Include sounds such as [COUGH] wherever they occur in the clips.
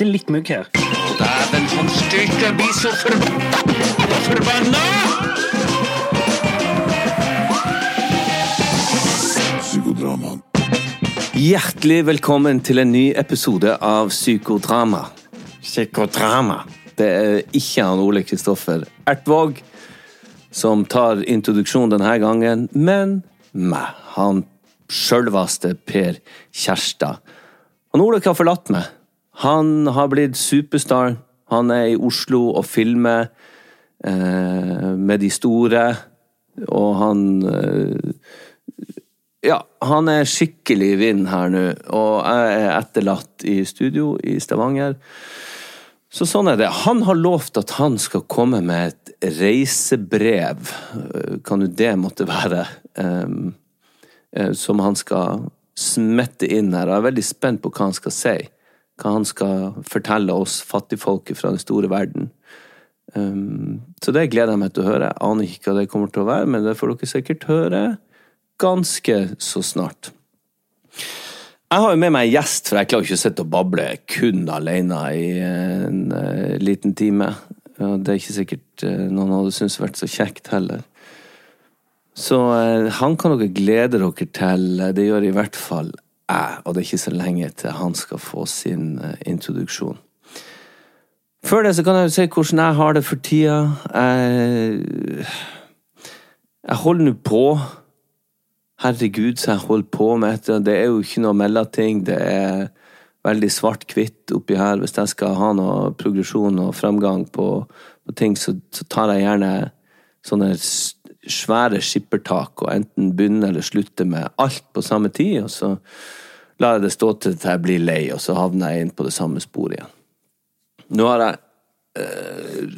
lukter litt mugg her. Dæven, han styrte blir så forbanna! Forbanna! Hjertelig velkommen til en ny episode av Psykodrama. Psykodrama. Det er ikke han Ole Kristoffer Ertvåg som tar introduksjon denne gangen, men meg. Han sjølveste Per Kjærstad. Han Ole har forlatt meg. Han har blitt superstar. Han er i Oslo og filmer eh, med de store, og han eh, ja, han er skikkelig i vinden her nå, og jeg er etterlatt i studio i Stavanger. Så sånn er det. Han har lovt at han skal komme med et reisebrev, kan jo det måtte være, eh, som han skal smette inn her. Jeg er veldig spent på hva han skal si. Hva han skal fortelle oss fattigfolket fra den store verden. Um, så det gleder jeg meg til å høre. Jeg aner ikke hva det kommer til å være, men det får dere sikkert høre ganske så snart. Jeg har jo med meg en gjest, for jeg klarer ikke å sitte og bable kun alene i en uh, liten time. Ja, det er ikke sikkert uh, noen hadde syntes vært så kjekt heller. Så uh, han kan dere glede dere til. Det gjør i hvert fall og det er ikke så lenge til han skal få sin introduksjon. Før det så kan jeg jo si hvordan jeg har det for tida. Jeg, jeg holder nå på Herregud, så jeg holder på med etter. Det er jo ikke noe mellomting. Det er veldig svart-hvitt oppi her. Hvis jeg skal ha noe progresjon og fremgang på, på ting, så, så, tar jeg gjerne sånne svære skippertak og enten begynner eller slutter med alt på samme tid, og så lar jeg det stå til jeg blir lei, og så havner jeg inn på det samme sporet igjen. Nå har jeg øh,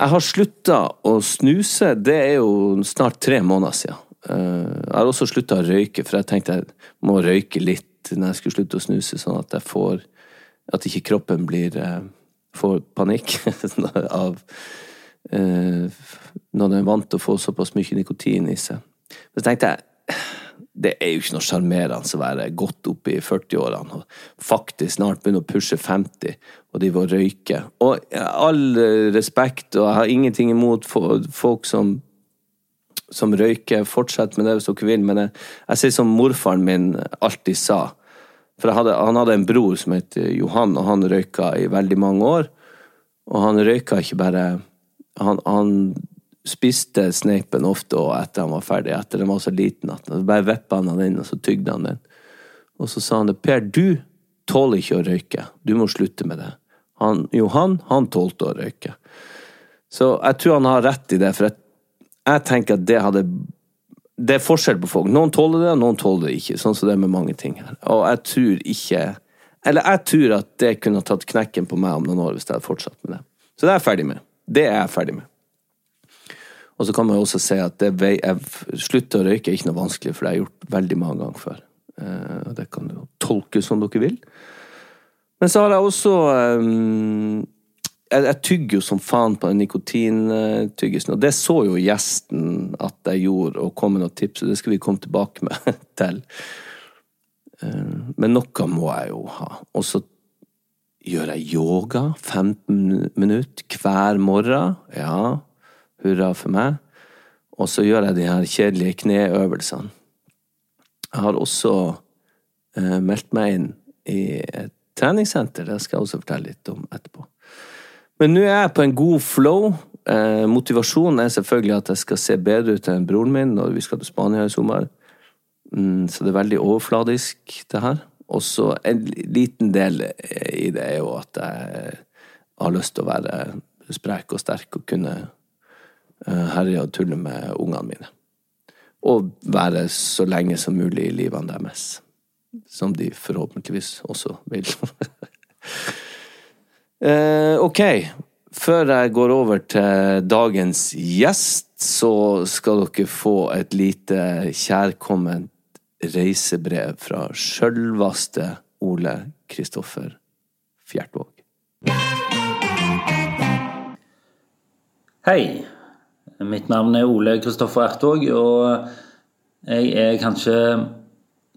Jeg har slutta å snuse, det er jo snart tre måneder siden. Jeg har også slutta å røyke, for jeg tenkte jeg må røyke litt når jeg skulle slutte å snuse, sånn at jeg får At ikke kroppen blir får panikk [LAUGHS] av Når den er vant til å få såpass mye nikotin i seg. Så tenkte jeg det er jo ikke noe sjarmerende å være godt oppe i 40-årene og faktisk snart begynne å pushe 50 og de vil røyke. Og all respekt, og jeg har ingenting imot folk som som røyker. Fortsett med det hvis dere vil, men jeg, jeg sier som morfaren min alltid sa. For hadde, han hadde en bror som het Johan, og han røyka i veldig mange år. Og han røyka ikke bare Han, han spiste sneipen ofte og etter han var ferdig, etter den var så liten at han bare vippa han den inn, og så tygde han den. Og så sa han det. Per, du tåler ikke å røyke. Du må slutte med det. Han, Johan, han tålte å røyke. Så jeg tror han har rett i det, for jeg jeg tenker at det hadde Det er forskjell på folk. Noen tåler det, noen tåler det ikke. Sånn som det er med mange ting her. Og jeg tror ikke Eller jeg tror at det kunne tatt knekken på meg om noen år hvis jeg hadde fortsatt med det. Så det er jeg ferdig med. Det er jeg ferdig med. Og så kan man jo også si at det vei, jeg slutter å røyke er ikke noe vanskelig, for det har jeg gjort veldig mange ganger før. Eh, og det kan du tolke som dere vil. Men så har jeg også jeg, jeg tygger jo som faen på den nikotintyggisen, og det så jo gjesten at jeg gjorde, og kom med noen tips, og det skal vi komme tilbake med [LAUGHS] til. Eh, men noe må jeg jo ha. Og så gjør jeg yoga 15 minutter hver morgen. Ja, hurra for meg. Og så gjør jeg de her kjedelige kneøvelsene. Jeg har også eh, meldt meg inn i et treningssenter, det skal jeg også fortelle litt om etterpå. Men nå er jeg på en god flow. Eh, motivasjonen er selvfølgelig at jeg skal se bedre ut enn broren min når vi skal til Spania i sommer. Mm, så det er veldig overfladisk, det her. Og så en liten del i det er jo at jeg har lyst til å være sprek og sterk og kunne herje og tulle med ungene mine. Og være så lenge som mulig i livene deres. Som de forhåpentligvis også vil. [LAUGHS] Eh, ok, før jeg går over til dagens gjest, så skal dere få et lite kjærkomment reisebrev fra sjølveste Ole Kristoffer Fjertvåg. Hei. Mitt navn er Ole Kristoffer Ertvåg, og jeg er kanskje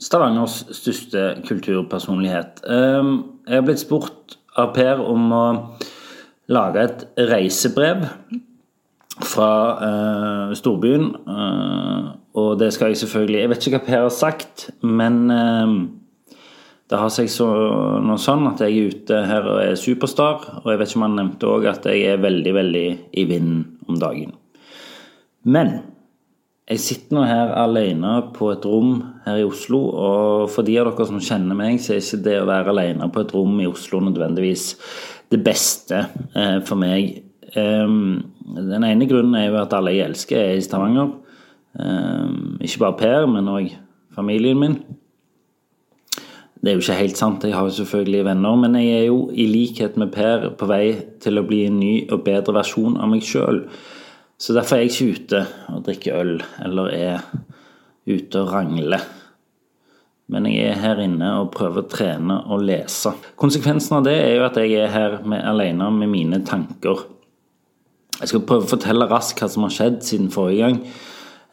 Stavangers største kulturpersonlighet. Ehm, jeg har blitt spurt av Per om å lage et reisebrev fra eh, storbyen. Eh, og det skal jeg selvfølgelig Jeg vet ikke hva Per har sagt, men eh, det har seg så, noe sånn at jeg er ute her og er superstar. Og jeg vet ikke om han nevnte òg at jeg er veldig, veldig i vinden om dagen. Men jeg sitter nå her alene på et rom her i Oslo, og for de av dere som kjenner meg, så er ikke det å være alene på et rom i Oslo nødvendigvis det beste eh, for meg. Um, den ene grunnen er jo at alle jeg elsker, er i Stavanger. Um, ikke bare Per, men òg familien min. Det er jo ikke helt sant, jeg har jo selvfølgelig venner, men jeg er jo i likhet med Per på vei til å bli en ny og bedre versjon av meg sjøl. Så derfor er jeg ikke ute og drikker øl, eller er ute og rangler. Men jeg er her inne og prøver å trene og lese. Konsekvensen av det er jo at jeg er her med, alene med mine tanker. Jeg skal prøve å fortelle raskt hva som har skjedd siden forrige gang.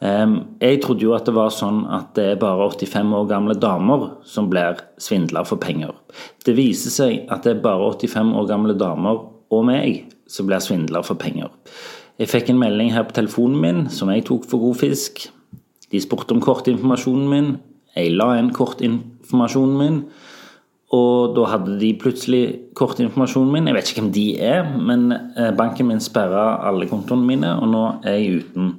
Jeg trodde jo at det var sånn at det er bare 85 år gamle damer som blir svindla for penger. Det viser seg at det er bare 85 år gamle damer og meg som blir svindla for penger. Jeg fikk en melding her på telefonen min som jeg tok for god fisk. De spurte om kortinformasjonen min. Jeg la inn kortinformasjonen min. Og da hadde de plutselig kortinformasjonen min. Jeg vet ikke hvem de er, men eh, banken min sperra alle kontoene mine, og nå er jeg uten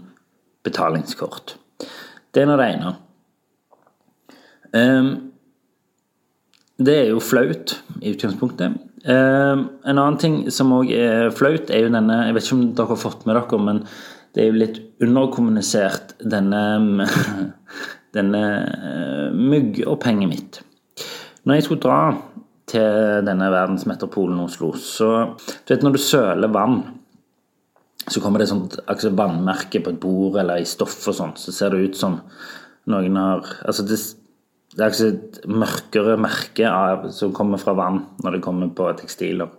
betalingskort. Det er nå det ene. Um, det er jo flaut i utgangspunktet. Um, en annen ting som òg er flaut, er jo denne Jeg vet ikke om dere har fått med dere, men det er jo litt underkommunisert, denne, [LAUGHS] denne uh, myggopphenget mitt. Når jeg skulle dra til denne verdensmetropolen Oslo, så Du vet når du søler vann, så kommer det et sånt altså vannmerke på et bord eller i stoff og sånn, så ser det ut som noen har Altså det, det er et mørkere merke av, som kommer fra vann når det kommer på tekstiler.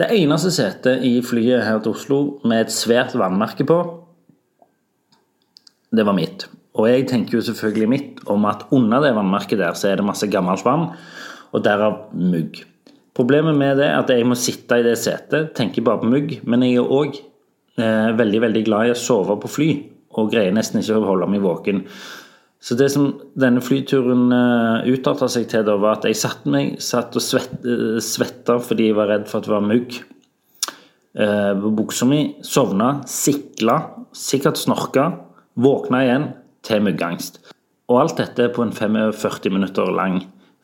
Det eneste setet i flyet her til Oslo med et svært vannmerke på, det var mitt. Og jeg tenker jo selvfølgelig mitt om at under det vannmerket der så er det masse gammelt vann, og derav mugg. Problemet med det er at jeg må sitte i det setet, tenke bare på mugg, men jeg er òg eh, veldig veldig glad i å sove på fly, og greier nesten ikke å holde meg våken. Så det som denne flyturen uh, utarta seg til, da, var at jeg satt meg, satt og svett, uh, svetta fordi jeg var redd for at det var mugg på buksa mi. Sovna, sikla, sikkert snorka, våkna igjen, til muggangst. Og alt dette på en 45 minutter lang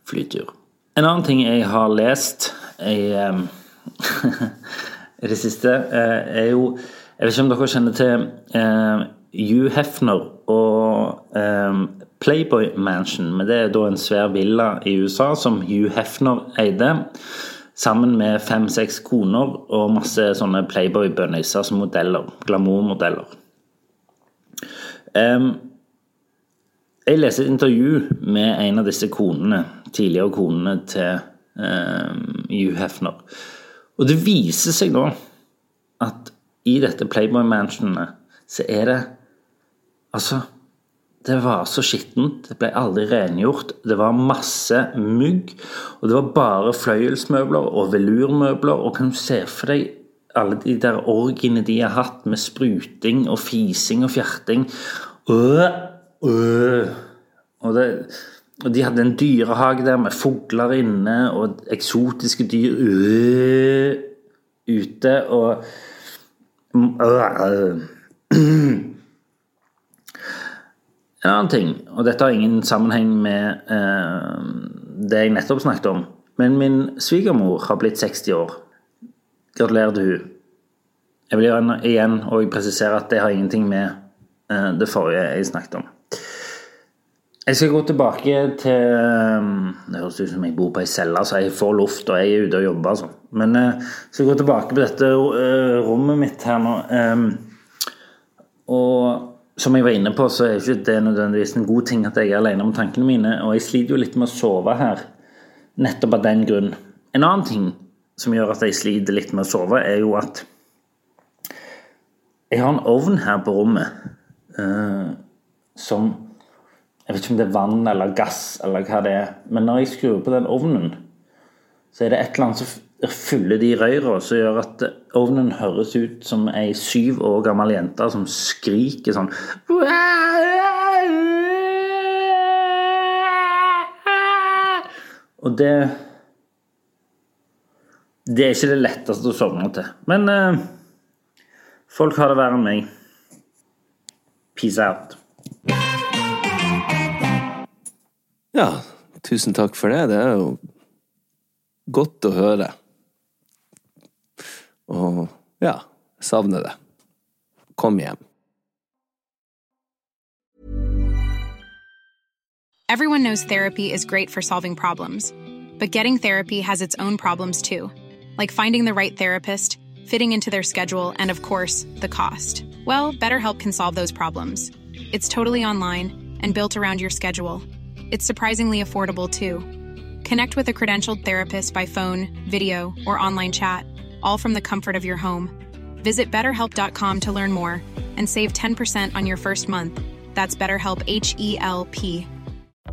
flytur. En annen ting jeg har lest [LAUGHS] i, eh, det siste, eh, er jo Jeg vet ikke om dere kjenner til Hugh Hefner og um, Playboy Mansion. Men det er da en svær villa i USA som Hugh Hefner eide. Sammen med fem-seks koner og masse sånne Playboy-bønniser som modeller. Glamourmodeller. Um, jeg leser et intervju med en av disse konene, tidligere konene til eh, Hugh Hefner. Og det viser seg da at i dette Playboy-mansionet så er det Altså, det var så skittent. Det ble aldri rengjort. Det var masse mugg. Og det var bare fløyelsmøbler og velurmøbler. Og kan du se for deg alle de der orgiene de har hatt med spruting og fising og fjerting. Øh, Øh. Og, det, og, de hadde en dyrehage der med fugler inne og eksotiske dyr øh, ute og øh. [CLEARS THROAT] En annen ting, og dette har ingen sammenheng med eh, det jeg nettopp snakket om, men min svigermor har blitt 60 år. Gratulerer til hun. Jeg vil igjen og presisere at det har ingenting med eh, det forrige jeg snakket om. Jeg skal gå tilbake til um, Det høres ut som jeg bor på ei celle, så jeg får luft og jeg er ute og jobber. Altså. Men jeg uh, skal gå tilbake på dette uh, rommet mitt her nå. Og som jeg var inne på, så er ikke det nødvendigvis en god ting at jeg er alene om tankene mine. Og jeg sliter jo litt med å sove her, nettopp av den grunn. En annen ting som gjør at jeg sliter litt med å sove, er jo at jeg har en ovn her på rommet uh, som jeg vet ikke om det er vann eller gass eller hva det er. Men når jeg skrur på den ovnen, så er det et eller annet som fyller de røyra, som gjør at ovnen høres ut som ei syv år gammel jente som skriker sånn. Og det Det er ikke det letteste å sovne til. Men eh, folk har det verre enn meg. Peace out. Ja, tusen takk for det. Det er jo godt å høre. Og ja, savner det. Kom hjem. Everyone knows therapy is great for solving problems, but getting therapy has its own problems too, like finding the right therapist, fitting into their schedule, and of course, the cost. Well, BetterHelp can solve those problems. It's totally online and built around your schedule. It's surprisingly affordable too. Connect with a credentialed therapist by phone, video, or online chat, all from the comfort of your home. Visit betterhelp.com to learn more and save 10% on your first month. That's BetterHelp H E L P.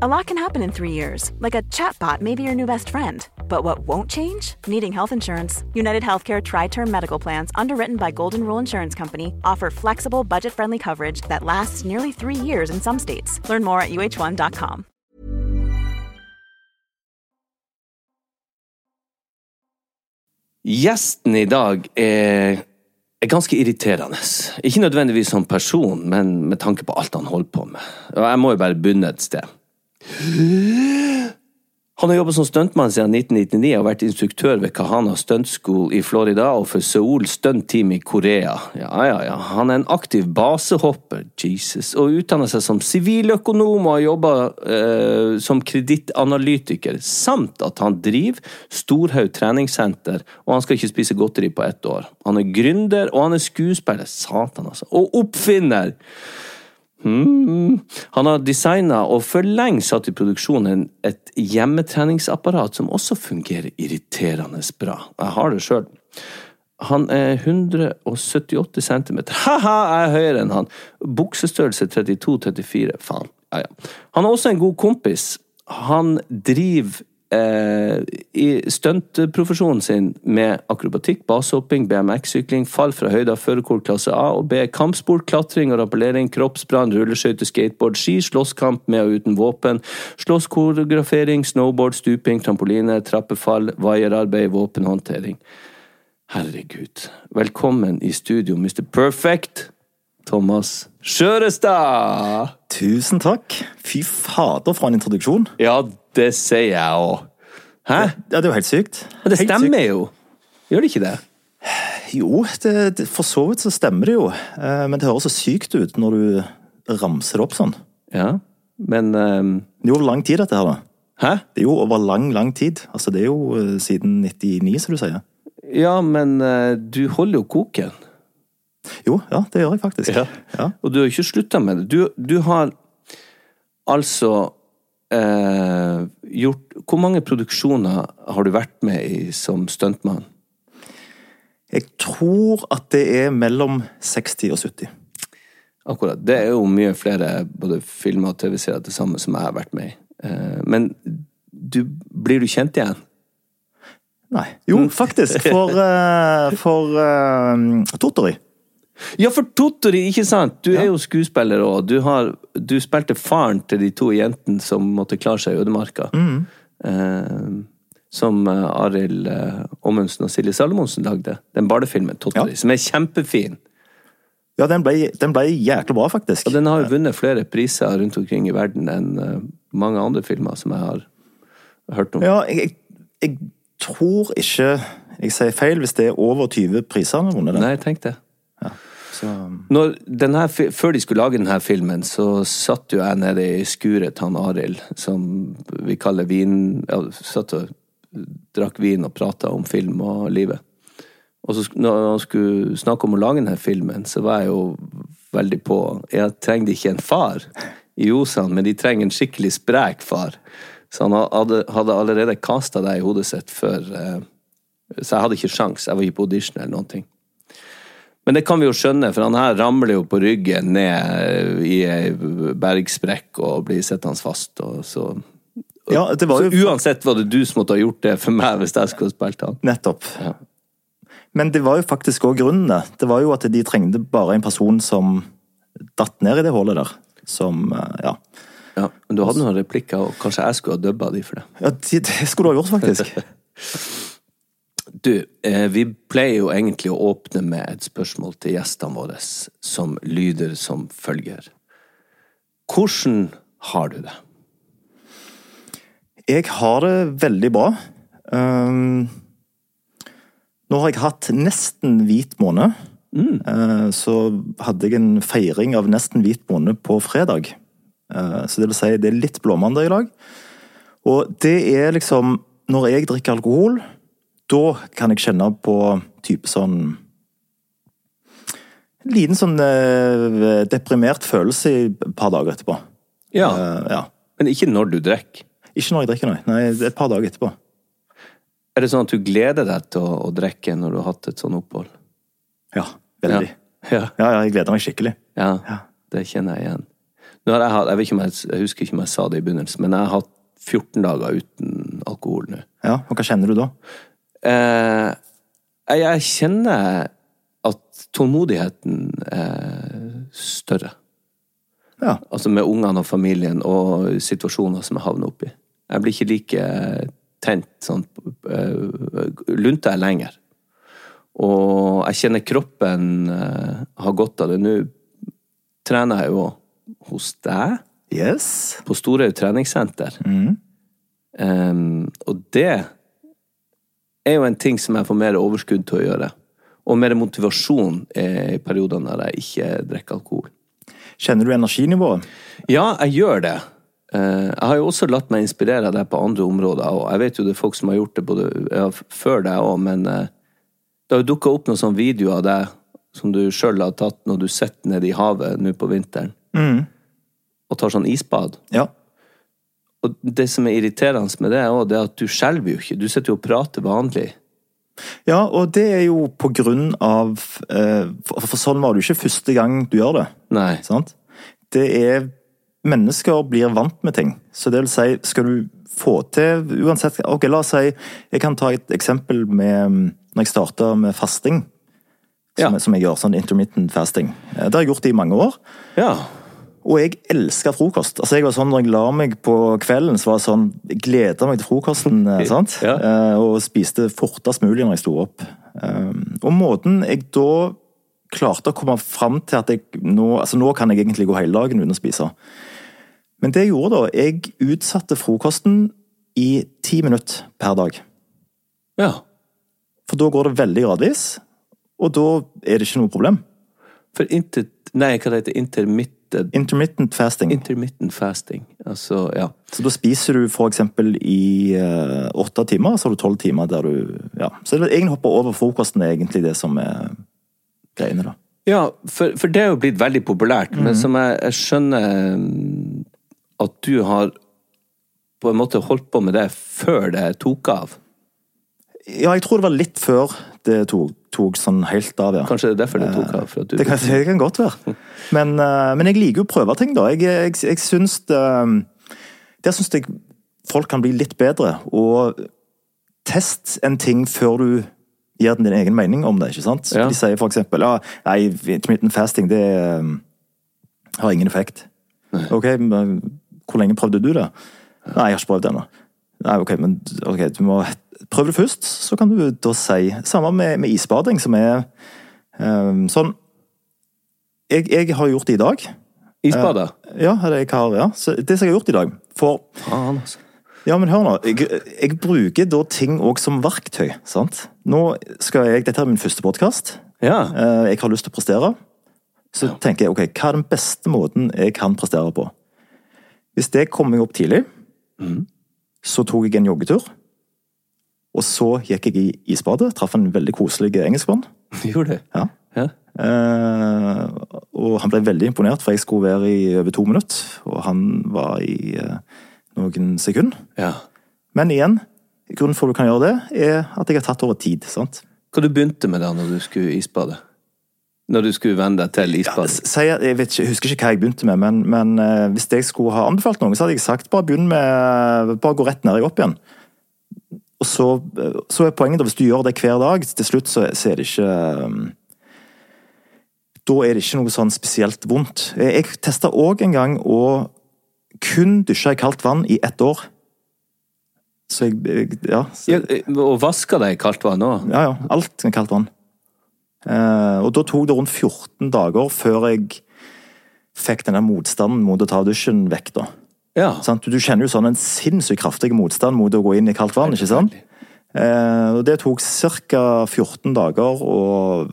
A lot can happen in three years, like a chatbot may be your new best friend. But what won't change? Needing health insurance. United Healthcare Tri Term Medical Plans, underwritten by Golden Rule Insurance Company, offer flexible, budget friendly coverage that lasts nearly three years in some states. Learn more at uh1.com. Gjesten i dag er, er ganske irriterende. Ikke nødvendigvis som person, men med tanke på alt han holder på med. Og jeg må jo bare begynne et sted. Han har jobbet som stuntmann siden 1999 og vært instruktør ved Kahana Stunt School i Florida og for Seoul Stunt Team i Korea. Ja, ja, ja. Han er en aktiv basehopper, Jesus, og utdanner seg som siviløkonom og har jobba eh, som kredittanalytiker, samt at han driver Storhaug treningssenter, og han skal ikke spise godteri på ett år. Han er gründer, og han er skuespiller. Satan, altså. Og oppfinner! Hmm. Han har designa og for lenge satt i produksjon et hjemmetreningsapparat som også fungerer irriterende bra. Jeg har det sjøl. Han er 178 cm. [LAUGHS] Ha-ha, jeg er høyere enn han. Buksestørrelse 32-34. Faen. Ja, ja. Han er også en god kompis. Han driver eh, i stuntprofesjonen sin med akrobatikk, basehopping, BMX-sykling, fall fra høyder, førerkort klasse A og B, kampsport, klatring og rappellering, kroppsbrann, rulleskøyter, skateboard, ski, slåsskamp med og uten våpen, slåsskoreografering, snowboard, stuping, trampoline, trappefall, vaierarbeid, våpenhåndtering. Herregud. Velkommen i studio, Mr. Perfect, Thomas Skjørestad! Tusen takk. Fy fader, for en introduksjon. Ja, det sier jeg òg. Hæ? Ja, Det er jo helt sykt. Men det Helt stemmer jo. Gjør det ikke det? Jo, det, det, for så vidt så stemmer det jo. Eh, Men det høres så sykt ut når du ramser det opp sånn. Ja, men um... Det er jo over lang tid, dette her, da. Hæ? Det er jo over lang, lang tid. Altså, det er jo eh, siden 99, som du sier. Ja, men uh, du holder jo koken. Jo, ja, det gjør jeg faktisk. Ja. Ja. Og du har ikke slutta med det. Du, du har altså eh, gjort Hvor mange produksjoner har du vært med i som stuntmann? Jeg tror at det er mellom 60 og 70. Akkurat. Det er jo mye flere både filmer og TV-serier til sammen som jeg har vært med i. Eh, men du, blir du kjent igjen? Nei. Jo, faktisk. For, uh, [LAUGHS] for uh, Totori. Ja, for Tottori, ikke sant? Du er jo skuespiller òg. Du, har- du spilte faren til de to jentene som måtte klare seg i ødemarka. Eh, som eh, Arild eh, Ommundsen og Silje Salomonsen lagde. Den barnefilmen Tottori, Ja. som er kjempefin. Ja, den ble, den ble jækla bra, faktisk. Og den har jo vunnet flere priser rundt omkring i verden enn eh, mange andre filmer som jeg har hørt om. Ja, jeg, jeg, jeg tror ikke jeg sier feil hvis det er over 20 priser han har vunnet. den. Nei, tenk det. Så, Når den før de skulle lage denne filmen, så satt jo jeg nede i skuret til han Arild, som vi kaller vin... Ja, satt og drakk vin og prata om film og livet. Og så når han skulle snakke om å lage denne filmen, så var jeg jo veldig på Jeg trengte ikke en far i Osan, men de trenger en skikkelig sprek far. Så han hadde, hadde allerede kasta deg i hodet sitt før eh, Så jeg hadde ikke sjans. Jeg var ikke på audition eller noen ting. Men det kan vi jo skjønne, for han her ramler jo på ryggen ned i ei bergsprekk og blir sittende fast. Og så Ja, det var Så uansett var det du som måtte ha gjort det for meg hvis jeg skulle spilt han. Nettopp. Ja. Men det var jo faktisk òg grunnene. Det var jo at de trengte bare en person som datt ned i det hullet der. Som eh, Ja. Ja, men du hadde noen replikker, og kanskje jeg skulle ha dubba de for det. ja det, det skulle du ha gjort, faktisk. [LAUGHS] Du, eh, vi pleier jo egentlig å åpne med et spørsmål til gjestene våre, som lyder som følger. Hvordan har du det? Jeg har det veldig bra. Um, nå har jeg hatt nesten hvit måned. Uh, så hadde jeg en feiring av nesten hvit måned på fredag. Uh, så det vil si, det er litt blåmandag i dag. Og det er liksom Når jeg drikker alkohol, da kan jeg kjenne på type sånn En liten sånn eh, deprimert følelse et par dager etterpå. Ja, Uh, ja. men ikke når du drikker. Ikke når jeg drikker, nei. nei. Et par dager etterpå. Er det sånn at du gleder deg til å, å drikke når du har hatt et sånn opphold? Ja, veldig. Ja. Ja, jeg gleder meg skikkelig. Ja, Ja. det kjenner jeg igjen. Nå har jeg, hatt, jeg, jeg, jeg husker ikke om jeg sa det i begynnelsen, men jeg har hatt 14 dager uten alkohol nå. Ja, og hva kjenner du da? Eh, jeg, kjenner at tålmodigheten er større. Ja, Altså med ungene og familien og situasjoner som jeg havner oppi. Jeg blir ikke like tent sånn Lunta er lenger. Og jeg kjenner kroppen eh, har godt av det. Nå trener jeg jo hos deg, yes. på Storhaug treningssenter. Em, og det er jo en ting som jeg får mer overskudd til å gjøre. Og mer motivasjon i perioder når jeg ikke drikker alkohol. Kjenner du energinivået? Ja, jeg gjør det. Eh, Jeg har jo også latt meg inspirere av deg på andre områder, og jeg vet jo det er folk som har gjort det både ja, før deg òg, men eh, det har jo dukka opp noen sånne videoer av deg som du sjøl har tatt når du sitter nede i havet nå på vinteren og tar sånn isbad. Ja. Og det som er irriterende med det, er også det at du skjelver jo ikke. Du sitter jo og prater vanlig. ja, og det er jo på grunn av eh, for, sånn var det jo ikke første gang du gjør det. Nei. Sant? Det er Mennesker blir vant med ting. Så det vil si, skal du få til uansett Ok, la oss si Jeg kan ta et eksempel med når jeg starta med fasting. Som, Ja. som jeg gjør, sånn intermittent fasting. Eh, Det har jeg gjort i mange år. Ja. Og jeg elsker frokost. Altså jeg var sånn, Når jeg la meg på kvelden, så var jeg sånn, jeg gleda meg til frokosten. eh, sant? Ja. Eh, Og spiste fortest mulig når jeg sto opp. Eh, Og måten jeg da klarte å komme fram til at jeg nå altså nå kan jeg egentlig gå hele dagen uten å spise. Men det jeg gjorde da, jeg utsatte frokosten i ti minutter per dag. ja. For da går det veldig gradvis, og da er det ikke noe problem. For inter... Nei, hva det heter intermittent, Intermittent fasting. intermittent fasting. Altså, ja. Så da spiser du eksempel i eh, åtte timer, så har du tolv timer der du Ja. Så det er egentlig hoppe over frokosten er egentlig det som er greiene, da. Ja, for, for det er jo blitt veldig populært, men som jeg, jeg skjønner mm, at du har på en måte holdt på med det før det tok av. Ja, jeg tror det var litt før det tok, tok sånn helt av, ja. Kanskje det er derfor det tok av? At du, Det kan, det kan godt være. [LAUGHS] Men, eh, men jeg liker jo å prøve ting, da. Jeg, jeg, jeg syns det Der syns jeg folk kan bli litt bedre. Og test en ting før du gir den din egen mening om det. ikke sant? Ja. De sier for eksempel ja, nei, intermittent fasting det eh, har ingen effekt. Ok, men hvor lenge prøvde du det? Nei, jeg har ikke prøvd det ennå. Nei, ok, men okay, du må prøve det først, så kan du da si Samme med, med isbading, som er um, sånn jeg, jeg har gjort det i dag. Isbadet? Ja, det jeg har, ja. Så det som jeg har gjort i dag For Faen, altså. ja, men hør nå. Jeg, jeg bruker da ting òg som verktøy. sant? Nå skal jeg, Dette er min første podkast. Ja. Jeg har lyst til å prestere. Så tenker jeg ok, hva er den beste måten jeg kan prestere på? Hvis det kom meg opp tidlig, så tok jeg en joggetur. Og så gikk jeg i isbadet. Traff en veldig koselig engelskmann. [LAUGHS] Gjorde det? Ja. Ja. Eh, og han ble veldig imponert, for jeg skulle være i over to minutter. Og han var i eh, noen sekunder. ja. Men igjen, grunnen for at du kan gjøre det, er at jeg har tatt over tid. sant? Hva du begynte med da når du skulle isbade? Når du skulle vende deg til Ja, isbading? s- jeg, ikke, jeg husker ikke hva jeg begynte med, men, men eh, hvis jeg skulle ha anbefalt noen, så hadde jeg sagt bare begynn med Bare gå rett ned og opp igjen. Og så, så er poenget da, hvis du gjør det hver dag, til slutt så, så er det ikke eh, Da er det ikke noe sånn spesielt vondt. Jeg, testa òg en gang å kun dusje i kaldt vann i ett år. Så jeg, Ja. Så, Ja, og vaska deg i kaldt vann òg? ja, ja. Alt med kaldt vann. Eh, og da tok det rundt 14 dager før jeg fikk denne motstanden mot å ta dusjen vekk, da. Ja. Sånn, Du, kjenner jo sånn en sinnssykt kraftig motstand mot å gå inn i kaldt vann, ikke sant? Og det tok ca. 14 dager, og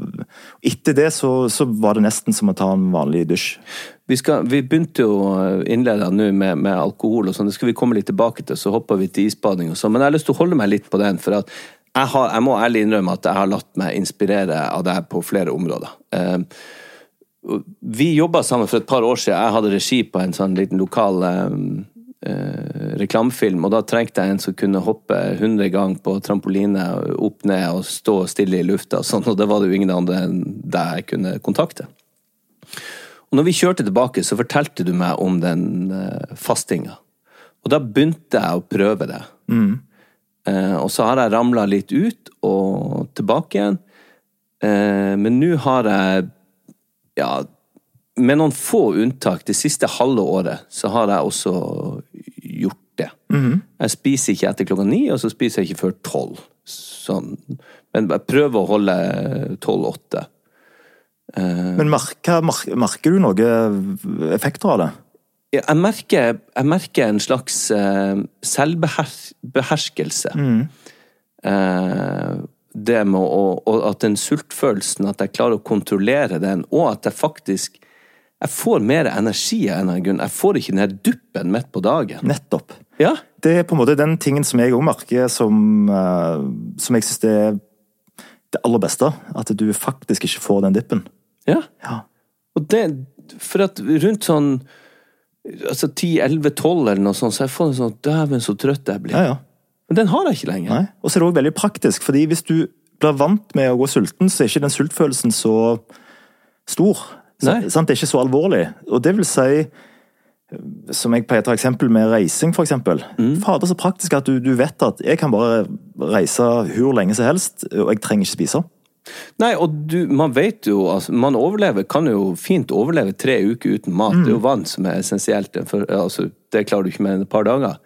etter det så, så var det nesten som å ta en vanlig dusj. Vi, skal, vi begynte jo å innlede nå med, med alkohol og sånn, det skal vi komme litt tilbake til. Så hopper vi til isbading og sånn. Men jeg har lyst til å holde meg litt på den. For at jeg, har, jeg må ærlig innrømme at jeg har latt meg inspirere av deg på flere områder. Eh, vi jobba sammen for et par år siden. Jeg hadde regi på en sånn liten lokal eh, reklamefilm, og da trengte jeg en som kunne hoppe 100 ganger på trampoline opp ned og stå stille i lufta og sånn, og det var det jo ingen andre enn deg jeg kunne kontakte. Og når vi kjørte tilbake, så fortalte du meg om den eh, fastinga. Og da begynte jeg å prøve det. Eh, og så har jeg ramla litt ut og tilbake igjen. Eh, men nå har jeg, ja, med noen få unntak, det siste halve året, så har jeg også gjort. Jeg spiser ikke etter klokka ni, og så spiser jeg ikke før tolv. Sånn. Men jeg prøver å holde tolv-åtte. Men merker, merker, du noen effekter av det? Ja, Jeg merker, jeg merker en slags uh, selvbeherskelse. Eh, det med å, og at den sultfølelsen, at jeg klarer å kontrollere den, og at jeg faktisk jeg får mer energi av en eller annen grunn. Jeg får ikke den her duppen midt på dagen. Nettopp. Ja, Det er på en måte den tingen som jeg òg merker som, eh, som jeg syns er det aller beste. At du faktisk ikke får den dippen. ja. Ja. Og det, for at rundt sånn altså 10-11-12 eller noe sånt, så jeg får en sånn Dæven, så trøtt jeg blir. Ja, ja. Men den har jeg ikke lenger. Nei. Og så er det òg veldig praktisk, fordi hvis du blir vant med å gå sulten, så er ikke den sultfølelsen så stor. Så? Det er ikke så alvorlig. Og det vil si som jeg pleier å ta eksempel med reising, for eksempel. Fader, så praktisk at du, du vet at jeg kan bare reise hvor lenge som helst, og jeg trenger ikke spise. Nei, og du, man vet jo altså, Man overlever, kan jo fint overleve tre uker uten mat. Det er jo vann som er essensielt. For, altså, det klarer du ikke med et par dager.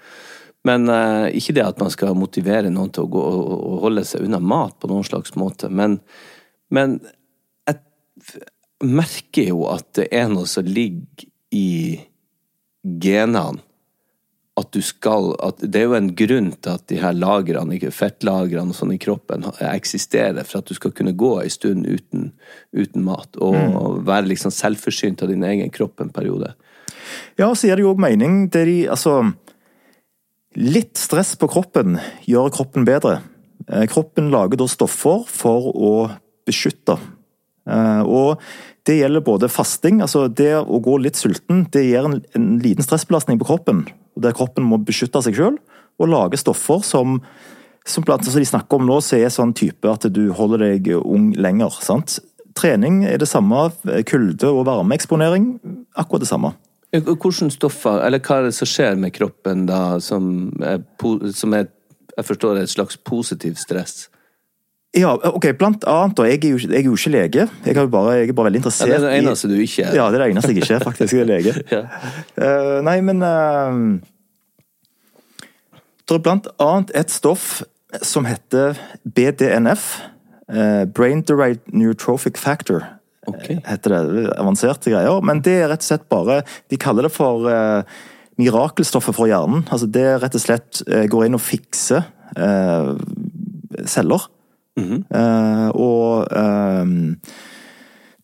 Men uh, ikke det at man skal motivere noen til å gå og, og holde seg unna mat på noen slags måte. Men, men jeg merker jo at det er noe som ligger i genene at du skal at Det er jo en grunn til at de her lagrene, fettlagrene sånn i kroppen eksisterer, for at du skal kunne gå en stund uten, uten mat. Og være liksom selvforsynt av din egen kropp en periode. Ja, så gir det jo òg mening det de Altså Litt stress på kroppen gjør kroppen bedre. Eh, Kroppen lager da stoffer for å beskytte. Eh, Og det gjelder både fasting, altså det å gå litt sulten, det gir en, en liten stressbelastning på kroppen. Der kroppen må beskytte seg sjøl og lage stoffer som som blant annet de snakker om nå, så er sånn type at du holder deg ung lenger. sant? Trening er det samme. Kulde- og varmeeksponering akkurat det samme. Hvilke stoffer, eller hva er det som skjer med kroppen da, som er, som er jeg forstår et slags positivt stress? Ja, ok, blant annet, og jeg er jo, ikke- jeg er jo ikke lege. Jeg er, bare, jeg er bare veldig Ja, interessert det er det i eneste du ikke er. Ja, det er det eneste jeg ikke er, faktisk. Jeg er lege. [LAUGHS] Ja. uh, nei, men uh, Det er blant annet et stoff som heter BDNF. Uh, Brain Derived Neurotrophic Factor. Ok. eh, heter det. Avanserte greier. Men det er rett og slett bare De kaller det for eh, mirakelstoffet for hjernen. Altså Det rett og slett eh, går inn og fikser eh. Eh, og eh,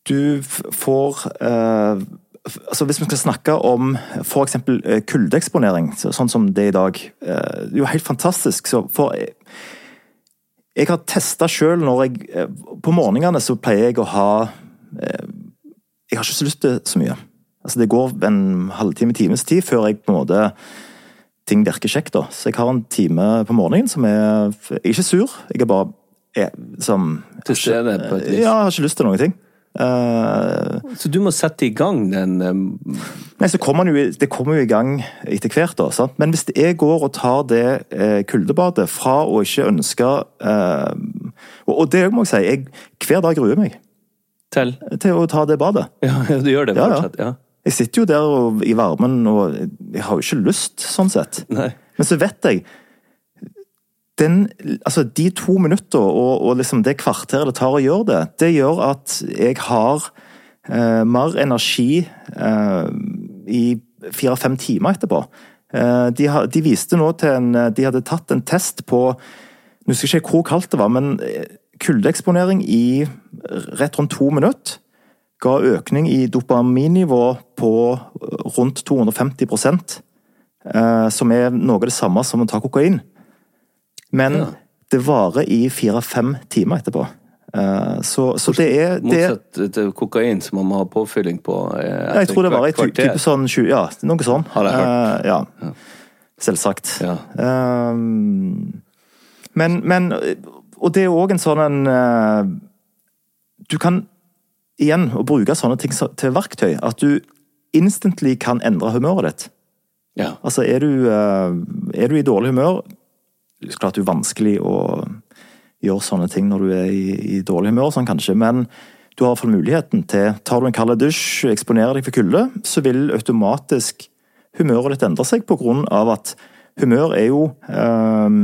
du får uh, altså Hvis vi skal snakke om f.eks. kuldeeksponering, så- sånn som det er i dag uh, Det er jo helt fantastisk. Så for jeg, jeg har testa sjøl når jeg eh, På morgenene så pleier jeg å ha eh, Jeg har ikke så lyst til så mye. Altså Det går en halvtime, times tid før jeg på en måte ting virker kjekt. da. Så jeg har en time på morgenen som er Jeg er ikke sur, jeg er bare er, som Til stede på et vis. Ja, har ikke lyst til noen ting. Uh, Så du må sette i gang den eh, Nei, så kommer jo, Det kommer jo i gang etter hvert, da. Sant? Men hvis jeg går og tar det eh, kuldebadet fra å ikke ønske eh, og, og det må jeg si, jeg hver dag gruer meg til til å ta det badet. [LAUGHS] Ja, du gjør det ja. fortsatt? Ja. Jeg sitter jo der og, i varmen, og jeg har jo ikke lyst, sånn sett. Nei. Men så vet jeg den, altså De to minutter og, og liksom det kvarteret det tar å gjøre det, det gjør at jeg har eh, mer energi eh, i fire-fem timer etterpå. Eh, de, har, de viste nå til en De hadde tatt en test på Nå husker jeg ikke hvor kaldt det var, men eh, kuldeeksponering i rett rundt to minutter ga økning i dopaminnivå på rundt 250 eh, som er noe av det samme som å ta kokain. Men Ja. det varer i fire-fem timer etterpå. Eh, Så, så det er det, Motsatt til kokain, som man må ha påfylling på eh, Jeg tror det var i type sånn 20, ja, noe sånn. Har jeg hørt. Eh, ja. Selvsagt. Ja. Men, men Og det er òg en sånn en Du kan igjen å bruke sånne ting til verktøy. At du instantly kan endre humøret ditt. Ja. Altså, er du, er du i dårlig humør Klart det er vanskelig å gjøre sånne ting når du er i, i dårlig humør, sånn kanskje, men du har i hvert fall muligheten til Tar du en kald dusj, eksponerer deg for kulde, så vil automatisk humøret ditt endre seg på grunn av at humør er jo øh,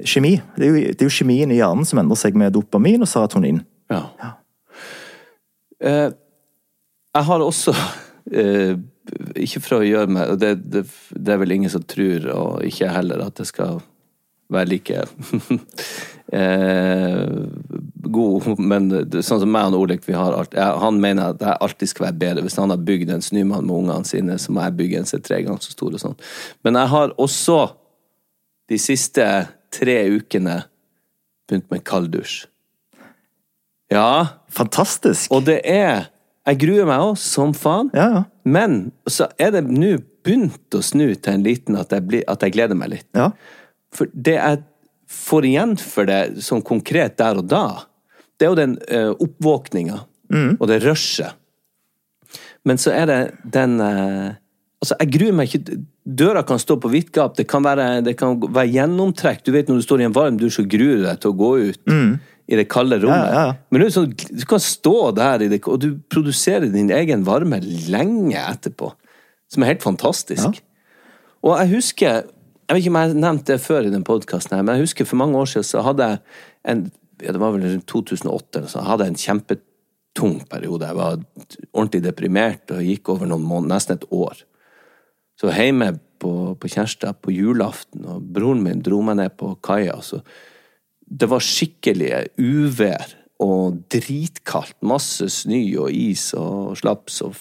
kjemi. Det er, jo, det er jo kjemien i hjernen som endrer seg med dopamin og serotonin. Ja. Eh, jeg har også eh, Ikke for å gjøre meg og det, det, det er vel ingen som tror, og ikke jeg heller, at det skal være like [LAUGHS] eh, god, men sånn som meg og Olek, vi har alt, jeg, han mener at jeg alltid skal være bedre. Hvis han har bygd en snømann med ungene sine, så må jeg bygge en som er tre ganger så stor og sånn. Men jeg har også de siste tre ukene begynt med kalddusj. Ja, Fantastisk! og det er Jeg gruer meg òg, som faen. Ja, ja. Men så er det nå begynt å snu til en liten at jeg, blir, at jeg gleder meg litt. ja. For det jeg får igjen for det sånn konkret der og da, det er jo den uh, oppvåkninga og det rushet. Men så er det den uh, Altså, jeg gruer meg ikke Døra kan stå på vidt gap, det kan være, det kan være gjennomtrekk. Du vet når du står i en varm dusj og gruer deg til å gå ut i det kalde rommet. Ja, ja, ja. Men sånn, du kan stå der, i det, og du produserer din egen varme lenge etterpå. Som er helt fantastisk. Og jeg husker Jeg vet ikke om jeg har nevnt det før i den podkasten, men jeg husker for mange år siden så hadde jeg en ja, Det var vel 2008 så hadde jeg en kjempetung periode. Jeg var ordentlig deprimert og gikk over noen måneder, nesten et år. Så hjemme på, på Kjærstad på julaften, og broren min dro meg ned på kaia. Det var skikkelige uvær og dritkaldt. Masse snø og is og slaps. Og,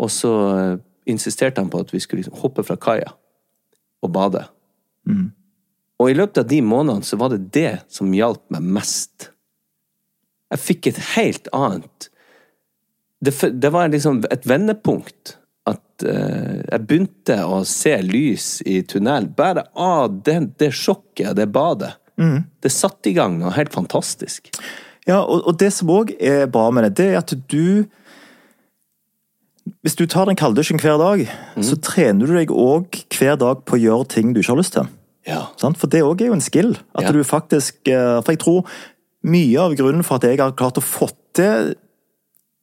og så eh, insisterte han på at vi skulle liksom hoppe fra kaia og bade. Og i løpet av de månedene så var det det som hjalp meg mest. Jeg fikk et helt annet Det, det var liksom et vendepunkt. At uh, jeg begynte å se lys i tunnelen. Bare av det, det sjokket, det badet. Det satte i gang noe helt fantastisk. Ja, og, og det som òg er bra med det, det er at du Hvis du tar den kalddusjen hver dag, så trener du deg òg hver dag på å gjøre ting du ikke har lyst til. Ja. For det òg er jo en skill. At Ja. du faktisk eh, For jeg tror mye av grunnen for at jeg har klart å få til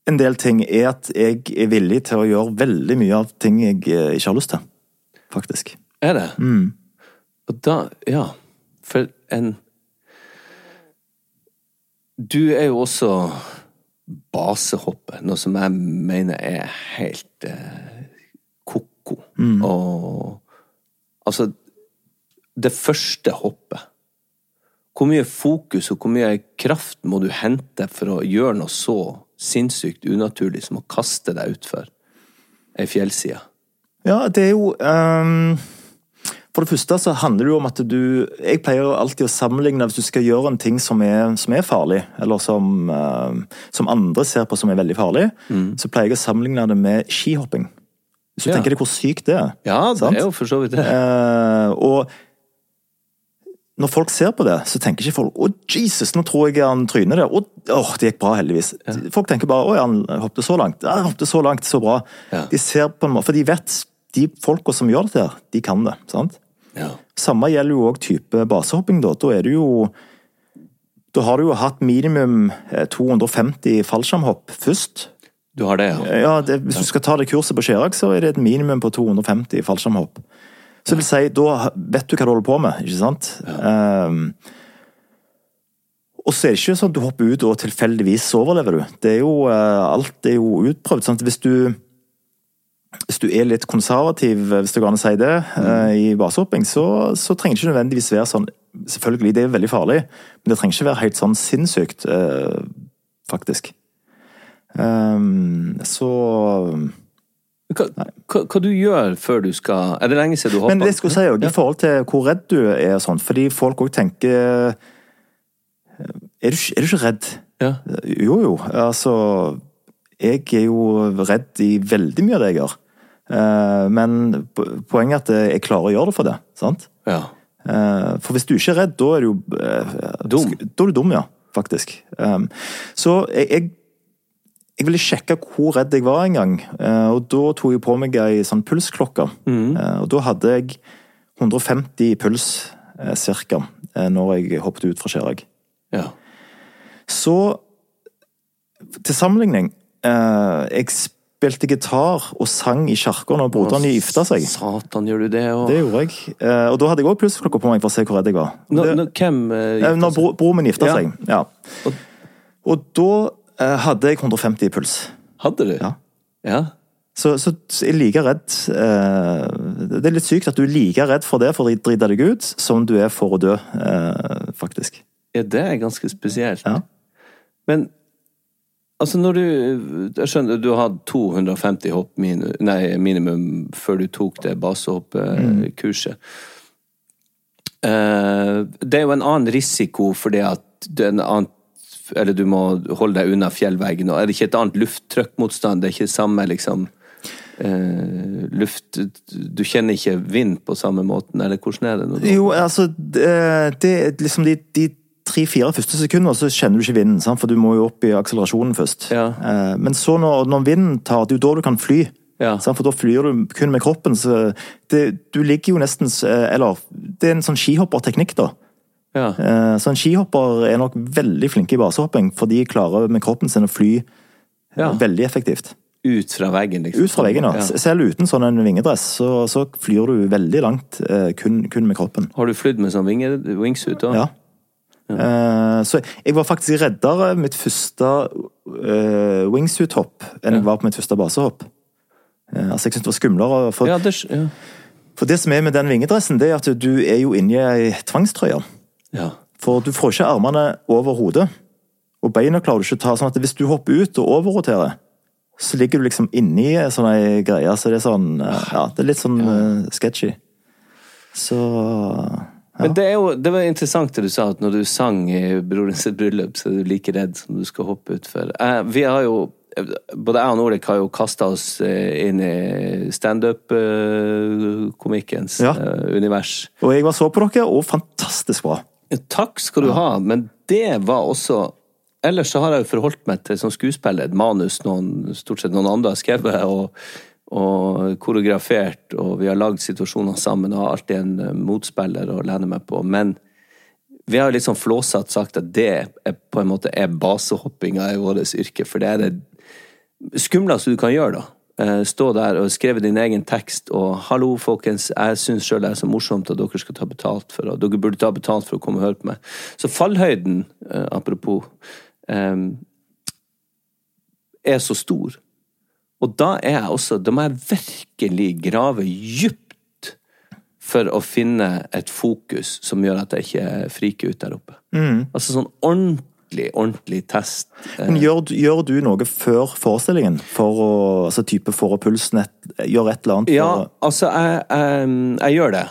en del ting, er at jeg er villig til å gjøre veldig mye av ting jeg eh, ikke har lyst til. Faktisk. Er det? Og da Ja. For en Du er jo også basehopper, noe som jeg mener er helt eh, ko-ko. Og Altså, det første hoppet Hvor mye fokus og hvor mye kraft må du hente for å gjøre noe så sinnssykt unaturlig som å kaste deg utfor ei fjellside? Ja, det er jo ehm, For det første så handler det jo om at du Jeg pleier alltid å sammenligne hvis du skal gjøre en ting som er, som er farlig, eller som, uh, som andre ser på som er veldig farlig, så pleier jeg å sammenligne det med skihopping. Hvis du Ja. tenker deg hvor sykt det er. Ja, det Sant? er jo for så vidt det. Uh, og når folk ser på det, så tenker ikke folk 'Å, Jesus, nå tror jeg han tryner der'. Å, åh, det gikk bra, heldigvis. Folk tenker bare 'Å, ja, han hoppet så langt'. Ja, han hoppet så langt, så bra. Ja. De ser på en måte, For de vet, de folka som gjør dette, her, de kan det. sant? Ja. Samme gjelder jo òg type basehopping. Da Da er det jo Da har du jo hatt minimum eh, 250 fallskjermhopp først. Du har det, ja? Ja, det, Hvis du skal ta det kurset på Skjerag, så er det et minimum på 250 fallskjermhopp. Så det vil si, da vet du hva du holder på med, ikke sant? Ehm, og så er det ikke sånn at du hopper ut og tilfeldigvis overlever du. Det er jo, uh, alt er jo utprøvd. sant? Hvis du hvis du er litt konservativ, hvis det går an å si det, mm. i basehopping, så, så trenger det ikke nødvendigvis være sånn Selvfølgelig, det er veldig farlig, men det trenger ikke være helt sånn sinnssykt, eh, faktisk. Um, så Hva, hva, hva du gjør før du skal Er det lenge siden du hoppa? Men det skulle si også, i forhold til hvor redd du er og sånn, fordi folk òg tenker er du, er du ikke redd? Ja. Jo, jo. Altså Jeg er jo redd i veldig mye av det jeg gjør. Eh, Men poenget er at jeg klarer å gjøre det for det. sant? ja. Eh, For hvis du ikke er redd, da er du jo eh, Dum. Da er du dum, ja. Faktisk. Um, Så jeg, jeg jeg ville sjekke hvor redd jeg var en gang, og da tok jeg på meg ei sånn pulsklokke. Mm. Og da hadde jeg 150 puls cirka, når jeg hoppet ut fra Skjerag. ja. Så til sammenligning Jeg spilte gitar og sang i kirka når broderen gifta seg. Satan, gjør du det? Og... Det gjorde jeg. Eh, Og da hadde jeg òg plussklokka på meg for å se hvor redd jeg var. Når, Det- nå, hvem gifta seg? Når bro, broren min gifta Ja. seg, ja. Og da eh, hadde jeg 150 i puls. Hadde du? Ja. ja. Så, så jeg er like redd eh, Det er litt sykt at du er like redd for det, for å drite deg ut, som du er for å dø, eh, faktisk. Ja, det er ganske spesielt. Ja. Men altså når du Jeg skjønner du hadde 250 hopp minu, nei, minimum før du tok det basehoppkurset. Eh, det er jo en annen risiko fordi at det en annen du må holde deg unna fjellveggen. og Er det ikke et annet lufttrykkmotstand? Det er ikke samme liksom Uh, luft Du kjenner ikke vind på samme måten, eller hvordan er det? Du, Jo, altså Det, det liksom de, de tre-fire første sekunder så kjenner du ikke vinden, sant? for du må jo opp i akselerasjonen først. Ja. Eh, Men så når, når vinden tar, det er jo da du kan fly. Ja. For da flyr du kun med kroppen. så det, Du ligger jo nesten eh, Eller det er en sånn skihopperteknikk, da. ja. Eh, Så en skihopper er nok veldig flinke i basehopping, for de klarer med kroppen sin å fly Ja. veldig effektivt. Ut fra veggen, liksom? Ut fra veggen. Ja. Selv uten sånn en vingedress, så, så flyr du veldig langt kun, kun med kroppen. Har du flydd med sånn vinge, wingsuit òg? Ja. Eh, Så jeg var faktisk reddere mitt første uh, wingsuit-hopp enn jeg var på mitt første basehopp. Eh, altså, jeg syntes det var skumlere. For, Ja, det, ja. for det som er med den vingedressen, det er at du er jo inni ei tvangstrøye. ja. For du får ikke armene over hodet, og beina klarer du ikke å ta. sånn at hvis du hopper ut og overroterer, så ligger du liksom inni ei sånn ei greie. Så det er sånn eh, Ja, det er litt sånn uh, sketchy. Så Men det, jo, det var interessant det du sa, at når du sang i broren sitt bryllup, så er du like redd som du skal hoppe utfor. Eh, vi har jo både jeg og Nordic har jo kasta oss eh, inn i standup-komikkens Ja. univers. Og jeg var så på dere, og fantastisk bra. Takk skal du ha, men det var også Ellers så har jeg jo forholdt meg til som skuespiller et manus noen, stort sett noen andre har skrevet og, og koreografert, og vi har lagd situasjoner sammen og har alltid en eh, motspiller å lene meg på. Men vi har liksom sånn flåsatt sagt at det er, på en måte er basehoppinga i vårt yrke, for det er det skumleste du kan gjøre, da. Eh, Stå der og skrive din egen tekst og 'hallo, folkens, jeg syns sjøl det er så morsomt at dere skal ta betalt for og Dere burde ta betalt for å komme og høre på meg. Så fallhøyden, eh, apropos, er så stor. Og da er jeg også Da må jeg virkelig grave djupt for å finne et fokus som gjør at jeg ikke friker ut der oppe. Altså sånn ordentlig, ordentlig test. Eh, Men gjør, gjør du noe før forestillingen? For å altså type for å pulsen Gjør et eller annet Ja, altså, jeg, jeg, jeg gjør det.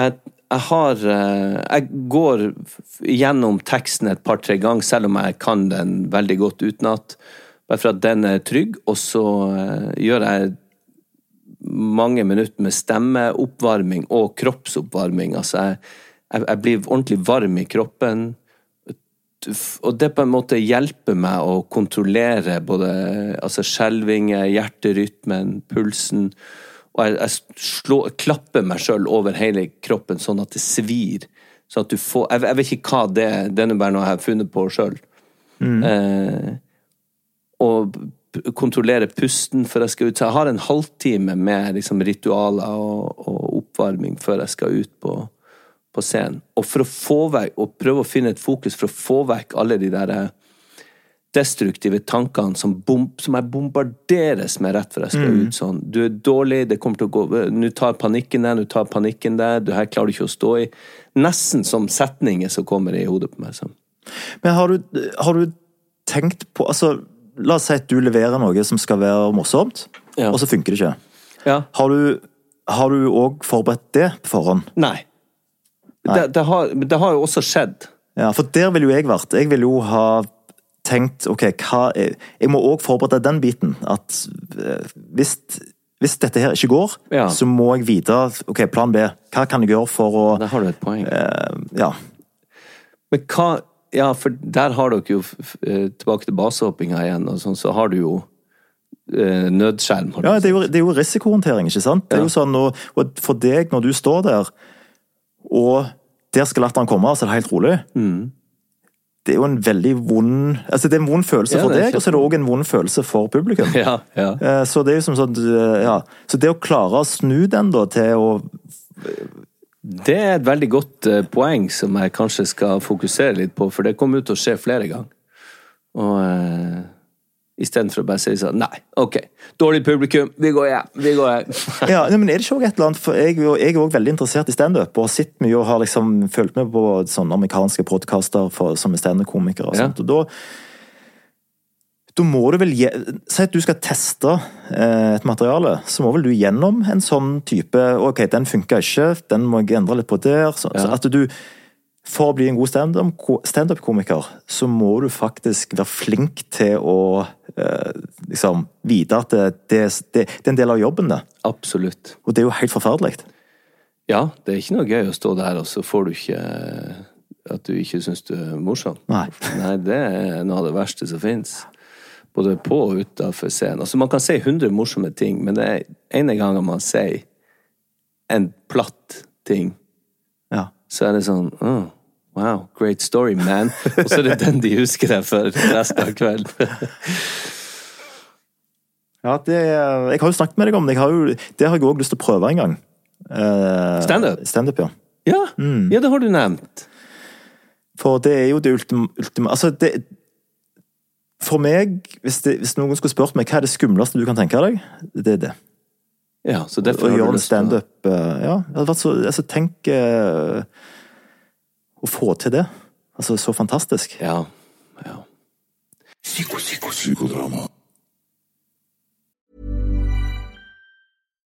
Jeg, jeg har eh, Jeg går gjennom teksten et par-tre ganger, selv om jeg kan den veldig godt utenat. Bare for at den er trygg, og så eh, gjør jeg mange minutter med stemmeoppvarming og kroppsoppvarming. Altså, jeg, Jeg, jeg blir ordentlig varm i kroppen. Og det på en måte hjelper meg å kontrollere både altså skjelvinger, hjerterytmen, pulsen. Og jeg, jeg slår, klapper meg sjøl over hele kroppen sånn at det svir. Sånn at du får Jeg, jeg vet ikke hva det er, det er bare noe jeg har funnet på sjøl. Eh, og kontrollere pusten før jeg skal ut. Så jeg har en halvtime med liksom, ritualer og, og oppvarming før jeg skal ut på, på scenen. Og for å få vekk, og prøve å finne et fokus for å få vekk alle de der eh, destruktive tankene som, bom, som jeg bombarderes med rett før jeg skal ut. Sånn, du er dårlig, det kommer til å gå Nå tar panikken deg, nå tar panikken deg, du her klarer du ikke å stå i. Nesten som setninger som kommer i hodet på meg. Sånn. Men har du, har du tenkt på altså, La oss si at du leverer noe som skal være morsomt, Ja. og så funker det ikke. Ja. Har du òg forberedt det på forhånd? Nei. Det, det, har, det har jo også skjedd. Ja, For der ville jo jeg vært. Jeg ville jo ha tenkt ok, er Jeg må òg forberede den biten. At eh, hvis, hvis dette her ikke går, Ja. så må jeg vite ok, plan B. Hva kan jeg gjøre for å Der har du et poeng. eh, Ja. Men hva Ja, for der har dere jo eh, Tilbake til basehoppinga igjen, og sånn, så har du jo eh, nødskjerm. Ja, det er, jo, det er jo risikohåndtering, ikke sant? Det er Ja. jo sånn, og, og For deg, når du står der, og der skal latteren komme, så er det helt rolig Mm. Det er jo en veldig vond altså Det er en vond følelse Ja, for deg, og så er det òg en vond følelse for publikum. [LAUGHS] Ja, ja. Eh, Så det er jo som sånn Ja. Så det å klare å snu den da til å Det er et veldig godt eh, poeng som jeg kanskje skal fokusere litt på, for det kommer ut til å skje flere ganger. Og uh, istedenfor å bare si sånn Nei, OK, dårlig publikum, vi går hjem. Vi går hjem. [LAUGHS] Ja, men er det ikke også et eller annet for Jeg, jeg er òg veldig interessert i standup, og har sett mye og har liksom fulgt med på sånne amerikanske podkaster som er standup-komikere. og Ja. sånt, og da da må du vel Si at du skal teste eh, et materiale, så må vel du gjennom en sånn type Ok, den funka ikke, den må jeg endre litt på der. Så, så at du For å bli en god standup- standup-komiker, så må du faktisk være flink til å eh, liksom vite at det, det, det, det er en del av jobben, det. Absolutt. Og det er jo helt forferdelig. Ja, det er ikke noe gøy å stå der, og så får du ikke At du ikke syns du er morsom. Nei. Nei, det er noe av det verste som fins. Både på og utafor scenen. Altså, man kan si 100 morsomme ting, men det er ene gangen man sier en platt ting, Ja. så er det sånn oh, Wow, great story, man. Og så er det den de husker deg for resten av kvelden. [LAUGHS] Ja, det, jeg har jo snakket med deg om det. Har jo, det har jeg òg lyst til å prøve en gang. Uh, Standup? Standup, ja. Ja, ja, det har du nevnt. For det er jo det ultima... ultima altså, det For meg, hvis, det, hvis noen skulle spurt meg hva er det skumleste du kan tenke deg, det er det. Ja, så derfor har du gjøre lyst til å- standup eh, Ja, det hadde vært så altså, Tenk uh, Å få til det. Altså, så fantastisk. Ja. ja. Psyko, psyko, psykodrama.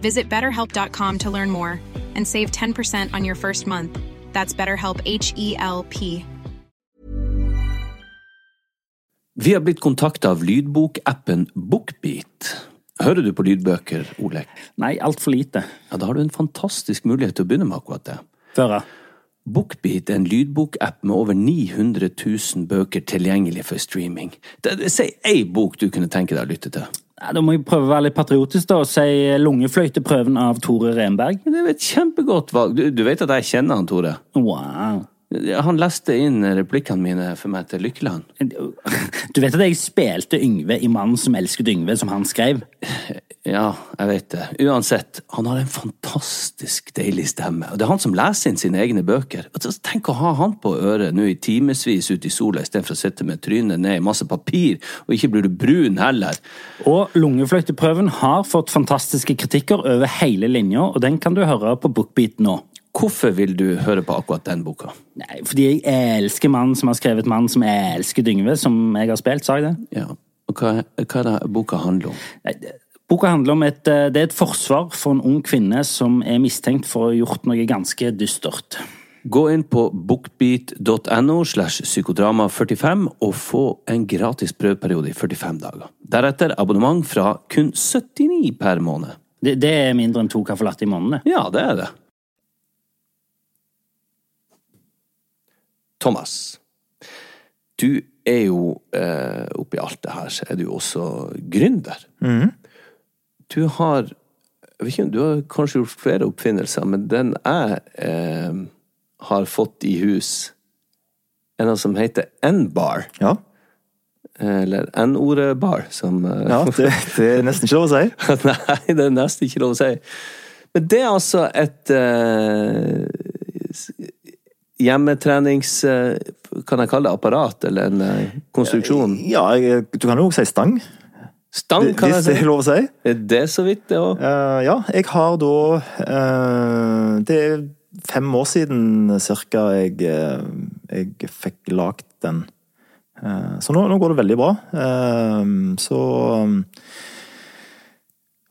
Visit betterhelp.com to learn more and save 10% on your first month. That's BetterHelp H E L P. Vi har blitt kontakta av lydbokappen Bookbeat. Hører du på lydbøker, Olek? Nei, altfor lite. Ja, Da har du en fantastisk mulighet til å begynne med akkurat det. Føre. Bookbeat er en lydbokapp med over 900 000 bøker tilgjengelig for streaming. Si ei bok du kunne tenke deg å lytte til. Ja, da må jeg prøve å være litt patriotisk da, og si Lungefløyteprøven av Tore Renberg. Det er et kjempegodt valg. Du, du vet at jeg kjenner han, Tore? Wow. Han leste inn replikkene mine for meg til Lykkeland. [LAUGHS] Du vet at jeg spilte Yngve i Mannen som elsket Yngve, som han skrev? [LAUGHS] Ja, jeg vet det. Uansett, han har en fantastisk deilig stemme. Og det er han som leser inn sine egne bøker. Tenk å ha han på øret nå i timevis ute i sola istedenfor å sitte med trynet ned i masse papir, og ikke blir du brun heller. Og Lungefløyteprøven har fått fantastiske kritikker over hele linja, og den kan du høre på Bookbeat nå. Hvorfor vil du høre på akkurat den boka? Nei, fordi jeg elsker mannen som har skrevet Mannen som elsker Dyngve', som jeg har spilt, sa jeg det? Ja, og hva, hva er det boka handler om? Nei, det- Boka handler om et, eh, det er et forsvar for en ung kvinne som er mistenkt for å ha gjort noe ganske dystert. Gå inn på bookbeat.no slash psykodrama45 og få en gratis prøveperiode i 45 dager. Deretter abonnement fra kun 79 per måned. Det, det er mindre enn to caffè latte i måneden. Ja, det er det. Thomas, du er jo eh, oppi alt det her, så er du jo også gründer. Du har jeg vet ikke, Du har kanskje gjort flere oppfinnelser, men den jeg eh, har fått i hus, er noe som heter N-bar. Ja, Eller N-ordet bar, som eh, ja det, det er nesten ikke lov å si. [LAUGHS] Nei, det er nesten ikke lov å si. Men det er altså et eh, hjemmetrenings... eh, kan jeg kalle det apparat, eller en eh, konstruksjon? Ja, du kan jo også si stang, Stang, kan jeg hvis det er lov å si. Er det så vidt, det òg? Uh, ja, jeg har da uh, Det er fem år siden cirka jeg, eh, jeg fikk lagd den. Uh, så nå, nå går det veldig bra. Eh, så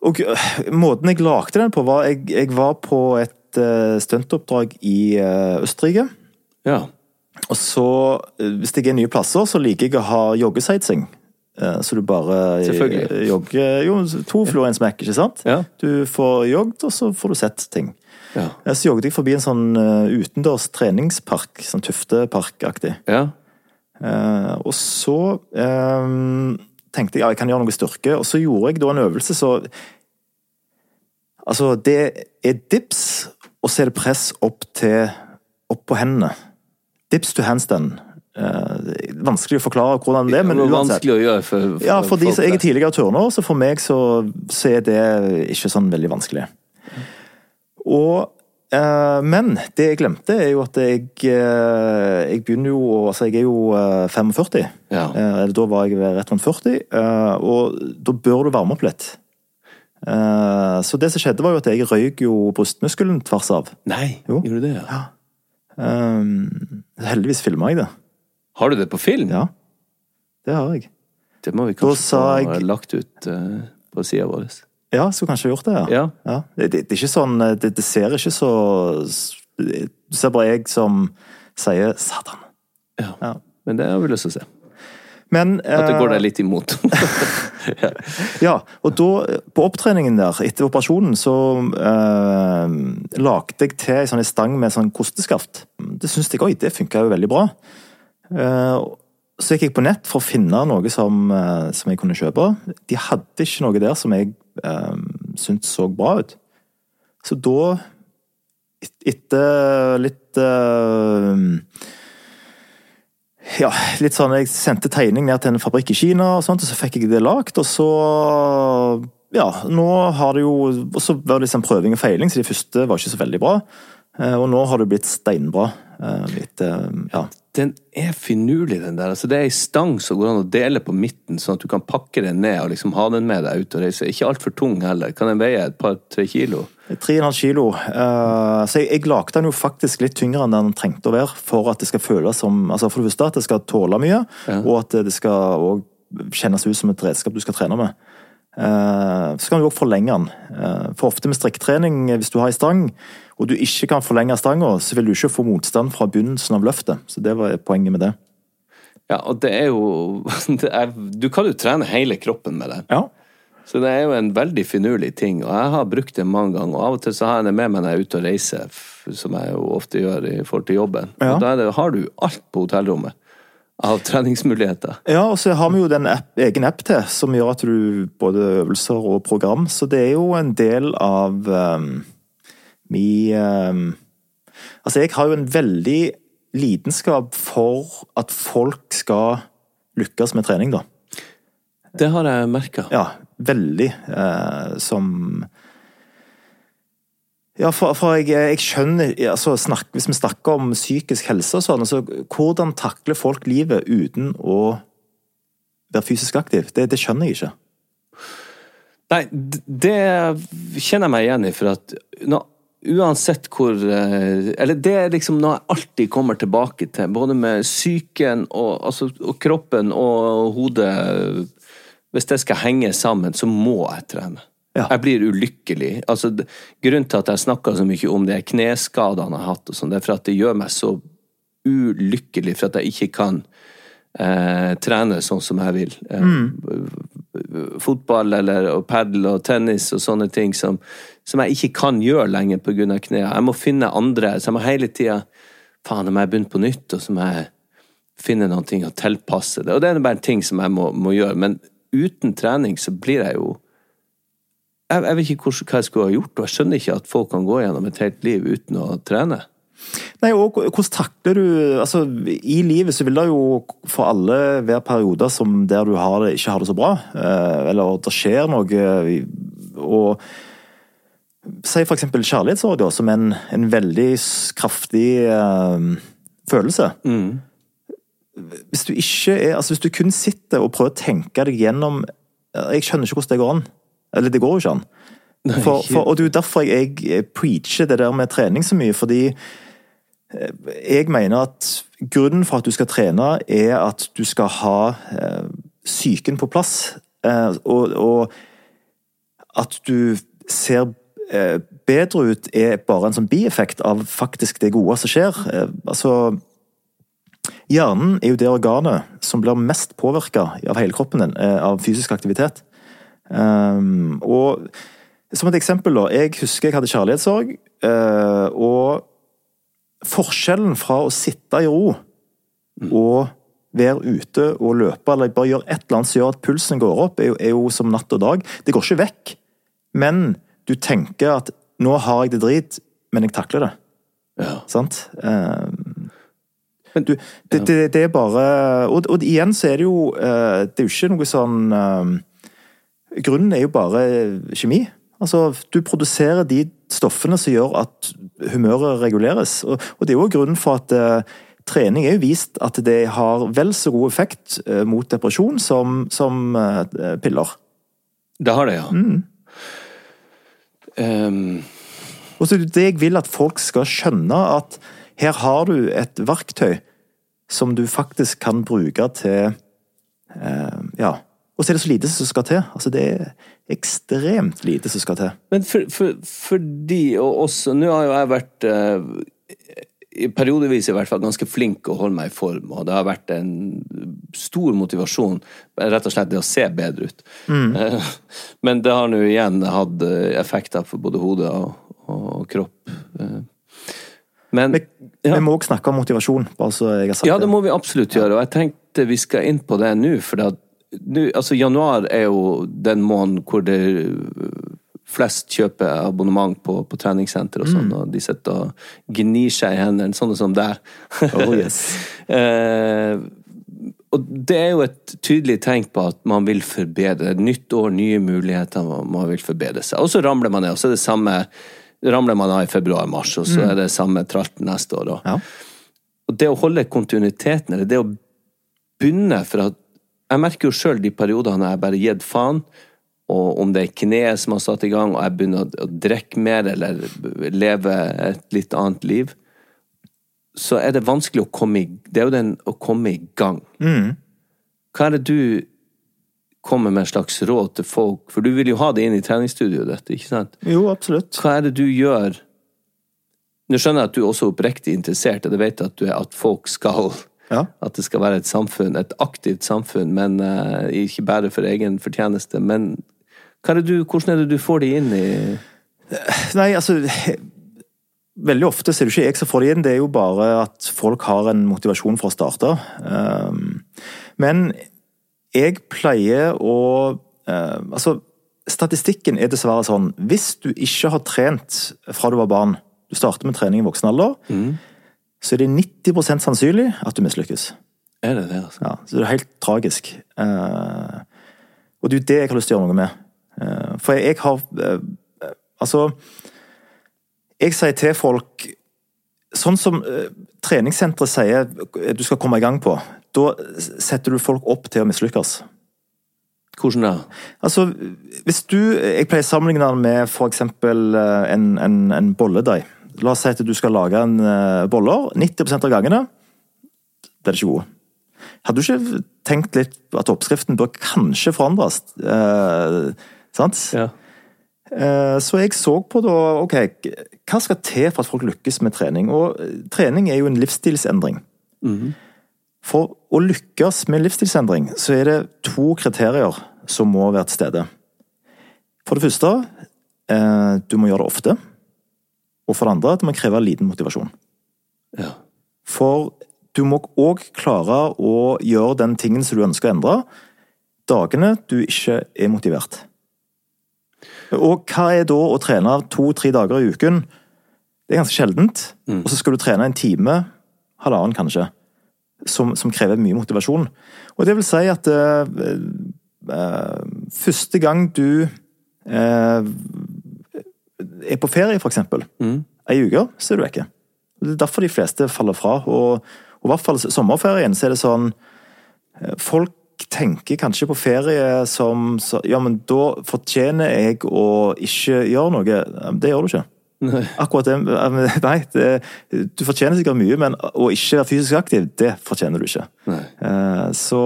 Og eh, måten jeg lagde den på, var Jeg, jeg var på et stuntoppdrag i eh, Østerrike. Ja. Og så, eh, hvis jeg er nye plasser, så liker jeg å ha joggesightseeing. Eh, Så du bare jogger Jo, to fluer i en smekk, ikke sant? Ja. Du får jogget, og så får du sett ting. Ja. Eh, Så jogget jeg forbi en sånn eh, utendørs treningspark, sånn Tufteparkaktig. ja. Eh, Og så eh, tenkte jeg ja, jeg kan gjøre noe styrke, og så gjorde jeg da en øvelse så Altså, det er dips, og så er det press opp til opp på hendene. Dips to handstand. Eh, er vanskelig å forklare hvordan det er, men uansett. vanskelig å gjøre for, for Ja, for de som jeg er tidligere turner, så for meg så, så er det ikke sånn veldig vanskelig. Og eh, Men det jeg glemte, er jo at jeg eh, Jeg begynner jo Altså, jeg er jo eh, 45. Ja. Eh, eller da var jeg rett rundt 40. eh, og da bør du varme opp litt. Eh, så det som skjedde, var jo at jeg røyk jo brystmuskelen tvers av. Nei, Jo. gjorde du det? Ja. Eh, heldigvis filma jeg det. Har du det på film? Ja. Det har jeg. Det må vi kanskje jeg... få lagt ut uh, på sida vår. Ja, skulle kanskje gjort det, ja. Ja. Det, det, det er ikke sånn det, det ser ikke så Du ser bare jeg som sier 'Satan'. Ja. Ja. Men det har vi lyst til å se. Men At det går eh, deg litt imot. [LAUGHS] Ja, og da, på opptreningen der, etter operasjonen, så eh, lagde jeg til ei sånn stang med sånn kosteskaft. Det syns jeg òg, det funka jo veldig bra. Eh, så gikk jeg på nett for å finne noe som, eh, som jeg kunne kjøpe. De hadde ikke noe der som jeg uh, syntes så bra ut. Så da, et- etter litt eh, ja, litt sånn, Jeg sendte tegning ned til en fabrikk i Kina, og sånt, og så fikk jeg det lagd. Og så Ja, nå har det jo Og så var det liksom prøving og feiling, så de første var ikke så veldig bra. Og nå har det blitt steinbra. Etter, ja. Den er finurlig, den der. Altså, det er ei stang som går an å dele på midten, sånn at du kan pakke den ned og liksom ha den med deg ut og reise. Ikke altfor tung heller. Kan den veie et par-tre kilo? 3,5 kilo. Uh, Så jeg, jeg lagde den jo faktisk litt tyngre enn den trengte å være, for at det skal føles som altså For det første at det skal tåle mye, og at det skal også kjennes ut som et redskap du skal trene med. Uh, Så kan du også forlenge den. Uh, For ofte med strikketrening, hvis du har ei stang, og du ikke kan forlenge stanga, så vil du ikke få motstand fra begynnelsen av løftet. Så det var poenget med det. Ja, og det er jo [LAUGHS] det er, Du kan jo trene hele kroppen med det. Ja. Så det er jo en veldig finurlig ting, og jeg har brukt det mange ganger. Og av og til så har jeg det med meg når jeg er ute og reiser, som jeg jo ofte gjør i forhold til jobben. Ja. Og da har du alt på hotellrommet av treningsmuligheter. Ja, og så har vi jo den app, egen app til, som gjør at du både øvelser og program, så det er jo en del av um, mi um, Altså, jeg har jo en veldig lidenskap for at folk skal lykkes med trening, da. Det har jeg merka. Ja, veldig. Eh, som Ja, for, for jeg, jeg skjønner altså snakk, Hvis vi snakker om psykisk helse og sånn, altså hvordan takler folk livet uten å være fysisk aktiv? Det, det skjønner jeg ikke. Nei, det kjenner jeg meg igjen i, for at nå, uansett hvor eh, Eller det er liksom noe jeg alltid kommer tilbake til, både med psyken og, altså, og kroppen og hodet. Hvis det skal henge sammen, så må jeg trene. Ja. Jeg blir ulykkelig. Altså, grunnen til at jeg snakker så mye om de kneskadene jeg har hatt, og sånn, det er for at det gjør meg så ulykkelig for at jeg ikke kan eh, trene sånn som jeg vil. Eh, Fotball eller og padel og tennis og sånne ting som, som jeg ikke kan gjøre lenger pga. knærne. Jeg må finne andre. Så jeg må hele tida Faen, om jeg begynner på nytt, og så må jeg finne noen ting å tilpasse det. Og det er bare en ting som jeg må, må gjøre. Men uten trening så blir jeg jo jeg, jeg vet ikke hva jeg skulle ha gjort, og jeg skjønner ikke at folk kan gå gjennom et helt liv uten å trene. Nei, og hvordan takler du altså I livet så vil det jo for alle være perioder som der du har det, ikke har det så bra. eh, Eller det skjer noe. eh, Og Si for eksempel kjærlighetssorg, da, som en, en veldig kraftig uh, følelse. Hvis du ikke er Altså, hvis du kun sitter og prøver å tenke deg gjennom Jeg skjønner ikke hvordan det går an. Eller det går jo ikke an. For, for, og det er jo derfor jeg, jeg preacher det der med trening så mye, fordi jeg mener at grunnen for at du skal trene, er at du skal ha eh, psyken på plass. Eh, og, og at du ser eh, bedre ut, er bare en sånn bieffekt av faktisk det gode som skjer. Altså Hjernen er jo det organet som blir mest påvirka av hele kroppen din, av fysisk aktivitet. Og som et eksempel, da. Jeg husker jeg hadde kjærlighetssorg, og forskjellen fra å sitte i ro og være ute og løpe, eller bare gjøre et eller annet som gjør at pulsen går opp, er jo, er jo som natt og dag. Det går ikke vekk, men du tenker at nå har jeg det drit, men jeg takler det. Ja. Sant? men du, det, det, det er bare og, og igjen så er det jo eh, Det er jo ikke noe sånn um, Grunnen er jo bare kjemi. Altså, du produserer de stoffene som gjør at humøret reguleres. Og, og det er jo grunnen for at eh, trening er jo vist at det har vel så god effekt eh, mot depresjon som, som eh, piller. Det har det, ja. Mm. Um... Og så det det jeg vil at folk skal skjønne, at her har du et verktøy som du faktisk kan bruke til eh, Ja. Og så er det så lite som skal til. Altså, det er ekstremt lite som skal til. Men for, for, for de og oss Nå har jo jeg vært eh, i periodevis i hvert fall ganske flink å holde meg i form, og det har vært en stor motivasjon, rett og slett det å se bedre ut. Eh, Men det har nå igjen hatt eh, effekter for både hode og, og kropp. Eh, Men Vi, ja. vi må også snakke om motivasjon, bare så jeg har sagt Ja, det må vi absolutt gjøre, og jeg tenkte vi skal inn på det nå, for nå, altså januar er jo den måneden hvor det flest kjøper abonnement på, på treningssenter og sånn, og de sitter og gnir seg i hendene, sånne som deg. Oh, yes. [LAUGHS] eh, og det er jo et tydelig tegn på at man vil forbedre. Nytt år, nye muligheter, man vil forbedre seg. Og så ramler man ned, og så er det samme ramler man av i februar-mars, og så er det samme tralt neste år. Ja. og det å holde kontinuiteten, eller det å begynne for at Jeg merker jo sjøl de periodene jeg bare gitt faen, og om det er kneet som har satt i gang, og jeg begynner å, å drikke mer eller leve et litt annet liv, så er det vanskelig å komme i Det er jo den å komme i gang. Hva er det du kommer med en slags råd til folk? For du vil jo ha det inn i treningsstudioet ditt, ikke sant? Jo, absolutt. Hva er det du gjør Nå skjønner jeg at du er også oppriktig interessert, og det vet jeg at du er at folk skal Ja. At det skal være et samfunn, et aktivt samfunn, men uh, ikke bare for egen fortjeneste. Men er det du, hvordan er det du får de inn i Nei, altså Veldig ofte så er det ikke jeg som får det inn, det er jo bare at folk har en motivasjon for å starte. Um, Men jeg pleier å uh, Altså, statistikken er dessverre sånn Hvis du ikke har trent fra du var barn, du starter med trening i voksen alder, så er det 90% sannsynlig at du mislykkes. Er det det, altså? Ja, så det er helt tragisk. Uh, og det er jo det jeg har lyst til å gjøre noe med. Uh, for jeg, jeg har uh, Altså Jeg sier til folk Sånn som treningssenteret sier du skal komme i gang på, da setter du folk opp til å mislykkes. Hvordan da? Altså, hvis du Jeg pleier å sammenligne den med f.eks. En, en, en bolledeig. La oss si at du skal lage en eh, boller. 90% av gangene blir det ikke gode. Hadde du ikke tenkt litt at oppskriften bør kanskje forandres? Eh, sant? Ja. Eh, Så jeg så på da, ok, hva skal til for at folk lykkes med trening? Og eh, trening er jo en livsstilsendring. For å lykkes med livsstilsendring, så er det to kriterier som må være til stede. For det første, eh, du må gjøre det ofte. Og for det andre, det må kreve liten motivasjon. ja. For du må òg klare å gjøre den tingen som du ønsker å endre, dagene du ikke er motivert. Og hva er da å trene to-tre dager i uken? Det er ganske sjeldent. Og så skal du trene en time, halvannen kanskje, som, som krever mye motivasjon. Og det vil si at uh, uh, første gang du eh, er på ferie, for eksempel, ei uke, så er du vekke. Det er derfor de fleste faller fra. Og, og i hvert fall sommerferien, så er det sånn eh, Folk tenker kanskje på ferie som så, Ja, men da fortjener jeg å ikke gjøre noe. Det gjør du ikke. Akkurat det [LAUGHS] Nei, det, du fortjener sikkert mye, men å ikke være fysisk aktiv, det fortjener du ikke. Nei. Eh, Så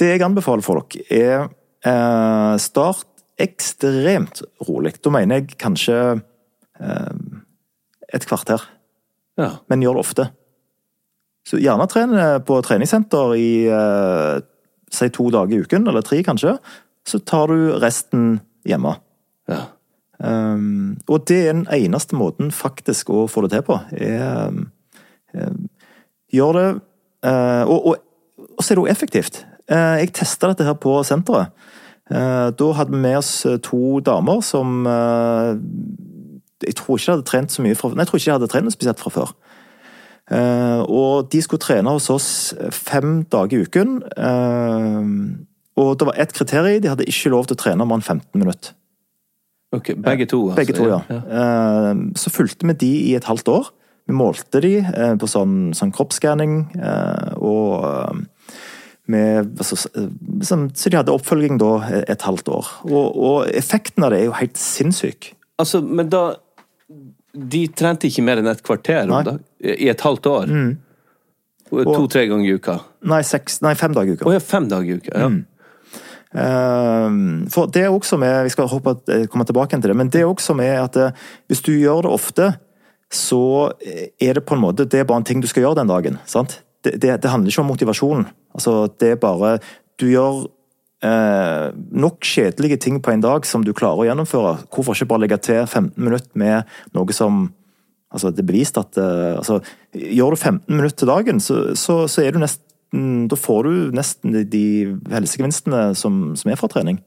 det jeg anbefaler folk, er eh, start ekstremt rolig. Da mener jeg kanskje eh, et kvarter, ja. men gjør det ofte. Så gjerne trene på treningssenter i eh, si to dager i uken, eller tre kanskje. Så tar du resten hjemme. ja. Um, og det er den eneste måten faktisk å få det til på. Er, um, gjør det uh, og, og, og så er det jo effektivt. Uh, jeg testa dette her på senteret. Uh, da hadde vi med oss to damer som uh, Jeg tror ikke hadde trent så mye fra, nei, jeg tror ikke de hadde trent spesielt fra før. Og de skulle trene hos oss fem dager i uken. Og det var ett kriterium, de hadde ikke lov til å trene mer enn 15 minutter. Ok, begge to, altså. Begge to, ja. Eh, Så fulgte vi de i et halvt år. Vi målte de eh, på sånn, sånn kroppsskanning, eh, og eh, med, altså, eh, sånn, Så de hadde oppfølging da et halvt år. Og, og effekten av det er jo helt sinnssyk. Altså, men da De trente ikke mer enn et kvarter om dag? I et halvt år? To-tre ganger i uka? Nei, seks, nei fem dager i uka. Oh, ja, fem dager i uka. Ja. Eh, For det er også med, Vi skal håpe at, komme tilbake til det, men det er også med at eh, hvis du gjør det ofte, så er det på en måte det er bare en ting du skal gjøre den dagen. sant? Det, det, det handler ikke om motivasjon. Altså, det er bare Du gjør eh, nok kjedelige ting på en dag som du klarer å gjennomføre. Hvorfor ikke bare legge til 15 minutter med noe som Altså, det er bevist at eh, altså, Gjør du 15 minutter til dagen, så, så, så er du nesten Da får du nesten de, de helsegevinstene som, som er fra trening.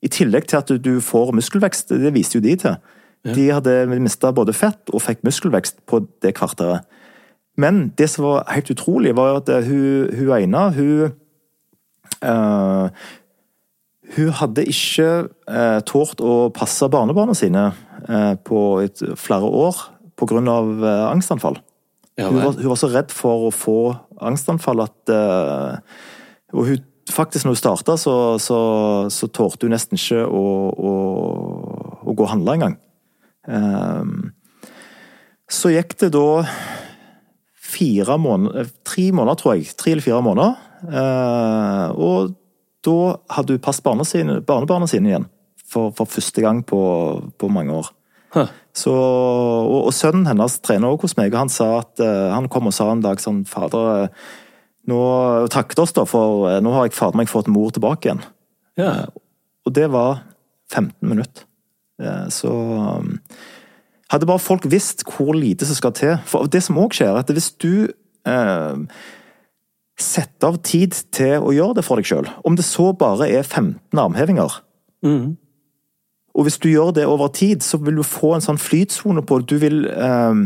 I tillegg til at du, du får muskelvekst. Det viste jo de til. De hadde mista både fett og fikk muskelvekst på det kvarteret. Men det som var helt utrolig, var at hun, hun ene, hun uh, Hun hadde ikke uh, tort å passe barnebarna sine uh, på et, flere år pga. Uh, angstanfall. Ja, Hun var, hun var så redd for å få angstanfall at eh, Og hun, faktisk, når hun starta, så, så, så tålte hun nesten ikke å, å, å gå og handle engang. Um, så gikk det da fire måneder Tre måneder, tror jeg. Tre eller fire måneder. Eh, og da hadde hun passet barne sine, barnebarna sine igjen. For, for første gang på, på mange år. Huh. Så, og, og sønnen hennes trener også hos meg, og han sa at eh, han kom og sa en dag sånn Fader, eh, nå takket oss da, for eh, nå har jeg fader meg fått mor tilbake igjen. Ja. Og det var 15 minutter. Eh, Så hadde bare folk visst hvor lite som skal til. For det som òg skjer, er at hvis du eh, setter av tid til å gjøre det for deg sjøl, om det så bare er 15 armhevinger mm. Og hvis du gjør det over tid, så vil du få en sånn flytsone på det. Du vil eh,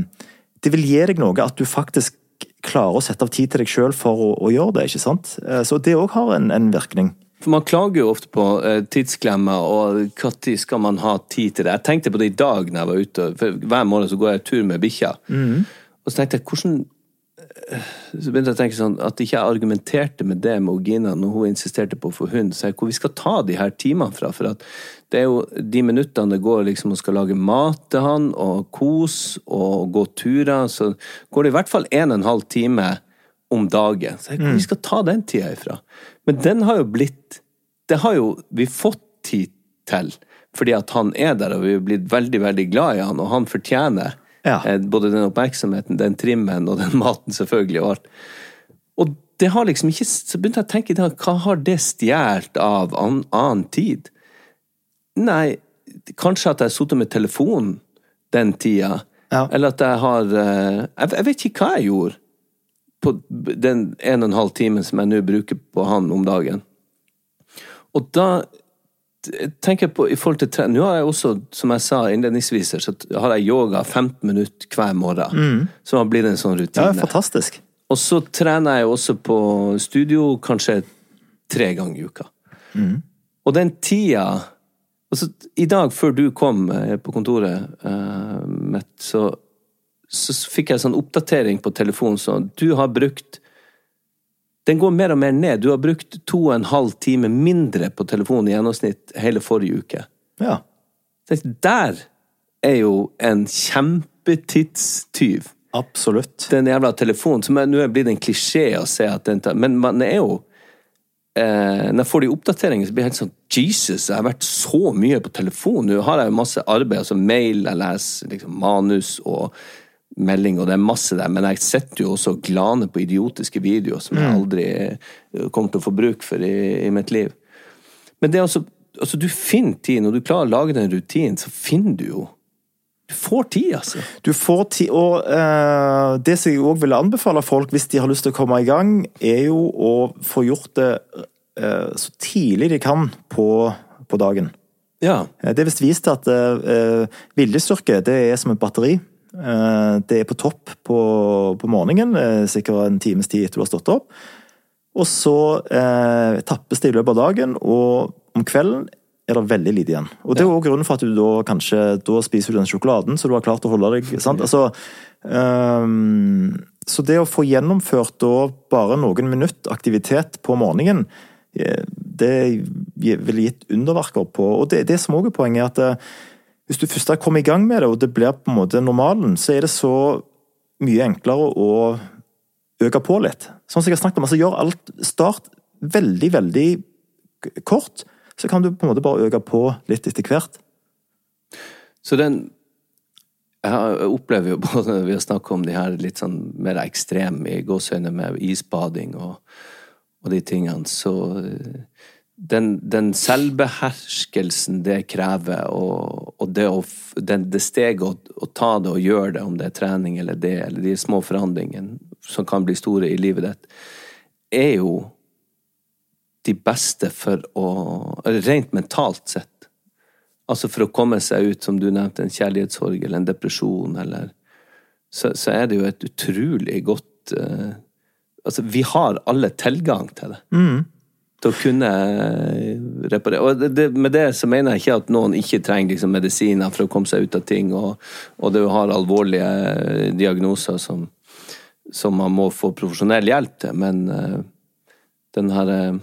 Det vil gi deg noe at du faktisk klarer å sette av tid til deg sjøl for å, å gjøre det, ikke sant? Eh, Så det òg har en, en virkning. For man klager jo ofte på eh, tidsklemmer, og når skal man ha tid til det? Jeg tenkte på det i dag når jeg var ute, for hver morgen så går jeg tur med bikkja. Og så tenkte jeg, hvordan eh, Så begynte jeg å tenke sånn, at ikke jeg argumenterte med det med Gina når hun insisterte på å få hund. Så jeg, hvor vi skal ta de her timene fra. For at det er jo de minuttene det går liksom og skal lage mat til han, og kos, og gå turer, så går det i hvert fall en og en halv time om dagen. Så jeg, hvor vi skal ta den tida ifra? Men den har jo blitt Det har jo vi fått tid til, fordi at han er der, og vi er blitt veldig, veldig glad i han, og han fortjener Ja. eh, både den oppmerksomheten, den trimmen og den [LAUGHS] maten, selvfølgelig, og alt. Og det har liksom ikke Så begynte jeg å tenke i dag, hva har det stjålet av an, annen tid? Nei, kanskje at jeg har sittet med telefonen den tida. Ja. Eller at jeg har eh, jeg, jeg vet ikke hva jeg gjorde på den en og en halv timen som jeg nå bruker på han om dagen. Og da tenker jeg på i forhold til trening Nå har jeg også, som jeg sa innledningsvis, så har jeg yoga 15 minutter hver morgen. Som har blitt en sånn rutine. Ja, er fantastisk. Og så trener jeg også på studio kanskje tre ganger i uka. Og den tida altså, I dag, før du kom eh, på kontoret, uh, mitt, så, så fikk jeg sånn oppdatering på telefonen sånn Du har brukt Den går mer og mer ned. Du har brukt to og en halv time mindre på telefonen i gjennomsnitt hele forrige uke. Ja. Der er jo en kjempetidstyv Absolutt. den jævla telefonen, som nå er blitt en klisjé å se at den tar Men man er jo eh, Når jeg får de oppdateringene, så blir jeg helt sånn Jesus, jeg har vært så mye på telefon. Nå har jeg masse arbeid, altså mail, jeg leser liksom, manus og melding, og det er masse der, men jeg sitter jo også og glaner på idiotiske videoer som jeg aldri eh, kommer til å få bruk for i, i mitt liv. Men det er altså, altså Du finner tid. Når du klarer å lage den rutinen, så finner du jo Du får tid, altså. Du får tid, og uh, det som jeg òg vil anbefale folk hvis de har lyst til å komme i gang, er jo å få gjort det uh, så tidlig de kan på, på dagen. Ja. Det er visst vist at uh, viljestyrke det er som et batteri. Eh, det er på topp på, på morgenen, eh, sikkert en times tid etter du har stått opp. Og så eh, tappes det i løpet av dagen, og om kvelden er det veldig lite igjen. Og Det er også grunnen for at du da kanskje da spiser du den sjokoladen, så du har klart å holde deg sant? Altså, um, Så det å få gjennomført da bare noen minutt aktivitet på morgenen, eh, det ville gitt underverker på. Og det, det som også er poenget, er at eh, hvis du først har kommet i gang med det, og det blir på en måte normalen, så er det så mye enklere å øke på litt. Sånn som jeg har snakket om, altså gjør alt Start veldig, veldig kort, så kan du på en måte bare øke på litt etter hvert. Så den Jeg opplever jo både når vi har snakket om de her litt sånn mer ekstreme i gåseøyne med isbading og, og de tingene, så den, den selvbeherskelsen det krever, og, og det, å, den, det steget å, å ta det og gjøre det, om det er trening eller det, eller de små forandringene som kan bli store i livet ditt, er jo de beste for å Rent mentalt sett. Altså for å komme seg ut, som du nevnte, en kjærlighetssorg eller en depresjon, eller Så, så er det jo et utrolig godt uh, Altså, vi har alle tilgang til det. Til å kunne eh, reparere. Og det, med det så mener jeg ikke at noen ikke trenger liksom, medisiner for å komme seg ut av ting, og, og du har alvorlige eh, diagnoser som, som man må få profesjonell hjelp til, men uh, den her uh,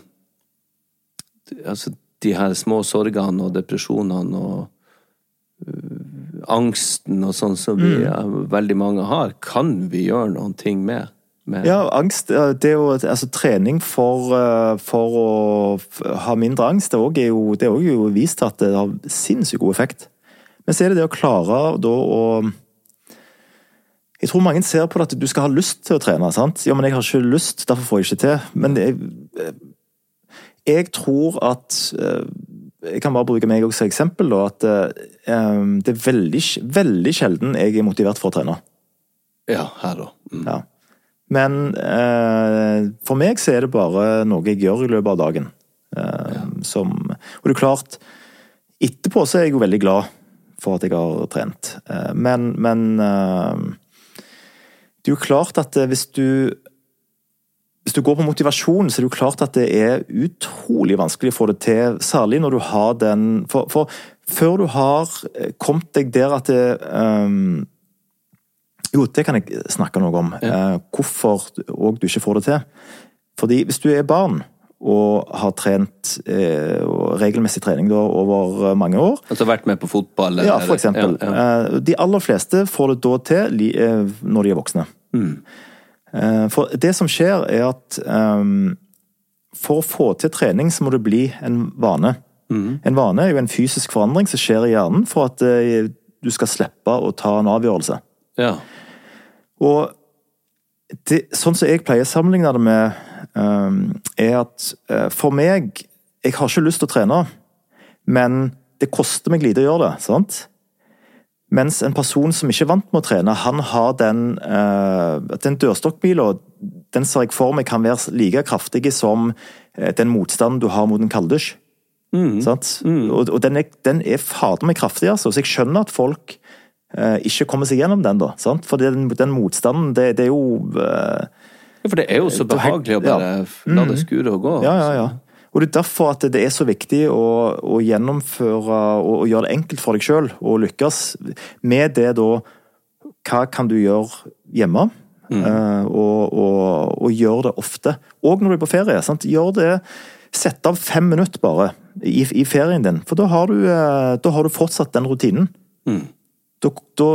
Altså, de her små sorgene og depresjonene og uh, angsten og sånn som vi, veldig mange har, kan vi gjøre noen ting med. Med Ja, angst eh, det er jo, altså, Trening for, eh, for å ha mindre angst det er jo, det er jo vist at det har sinnssykt god effekt. Men så er det det å klare da å Jeg tror mange ser på det at du skal ha lyst til å trene. sant? Ja, men jeg har ikke lyst, derfor får jeg ikke til. Men jeg, jeg tror at eh, Jeg kan bare bruke meg som eksempel. da, At eh, det er veldig, veldig sjelden jeg er motivert for å trene. Ja, her da. Mm. Ja. Men eh, for meg så er det bare noe jeg gjør i løpet av dagen. Eh, som, og det er klart, etterpå så er jeg jo veldig glad for at jeg har trent. Eh, men men eh, det er jo klart at eh, hvis du hvis du går på motivasjon, så er det jo klart at det er utrolig vanskelig å få det til. Særlig når du har den For, for før du har eh, kommet deg der at det ehm, Jo, det kan jeg snakke noe om. Ja. hvorfor òg du ikke får det til. Fordi hvis du er barn og har trent eh, regelmessig trening da, over eh, mange år Altså vært med på fotball? Ja, for eksempel. Ja, ja. Eh, De aller fleste får det da til eh, når de er voksne. Mm. Eh, For det som skjer, er at ehm, for å få til trening, så må det bli en vane. Mm. En vane er jo en fysisk forandring som skjer i hjernen for at eh, du skal slippe å ta en avgjørelse. ja. Og det, sånn som jeg pleier å sammenligne det med, um, er at uh, for meg Jeg har ikke lyst til å trene, men det koster meg lite å gjøre det. sant? Mens en person som ikke er vant med å trene, han har den uh, Den dørstokkbila den ser jeg for meg kan være like kraftig som eh, den motstanden du har mot en kalddusj. Sant? Og, og den er, den er fader meg kraftig, altså. Så jeg skjønner at folk ikke kommer seg gjennom den, da. Sant? For den, den motstanden, det, det er jo eh, Ja, For det er jo så er behagelig å bare la det skure og gå. Ja, ja, ja. Og det er derfor at det er så viktig å, å gjennomføre og, og gjøre det enkelt for deg sjøl å lykkes med det da Hva kan du gjøre hjemme? Eh, og, og, og gjøre det ofte. Og når du er på ferie. Sant? Gjør det Sett av fem minutter bare i, i ferien din, for da har du, eh, da har du fortsatt den rutinen. Da, da,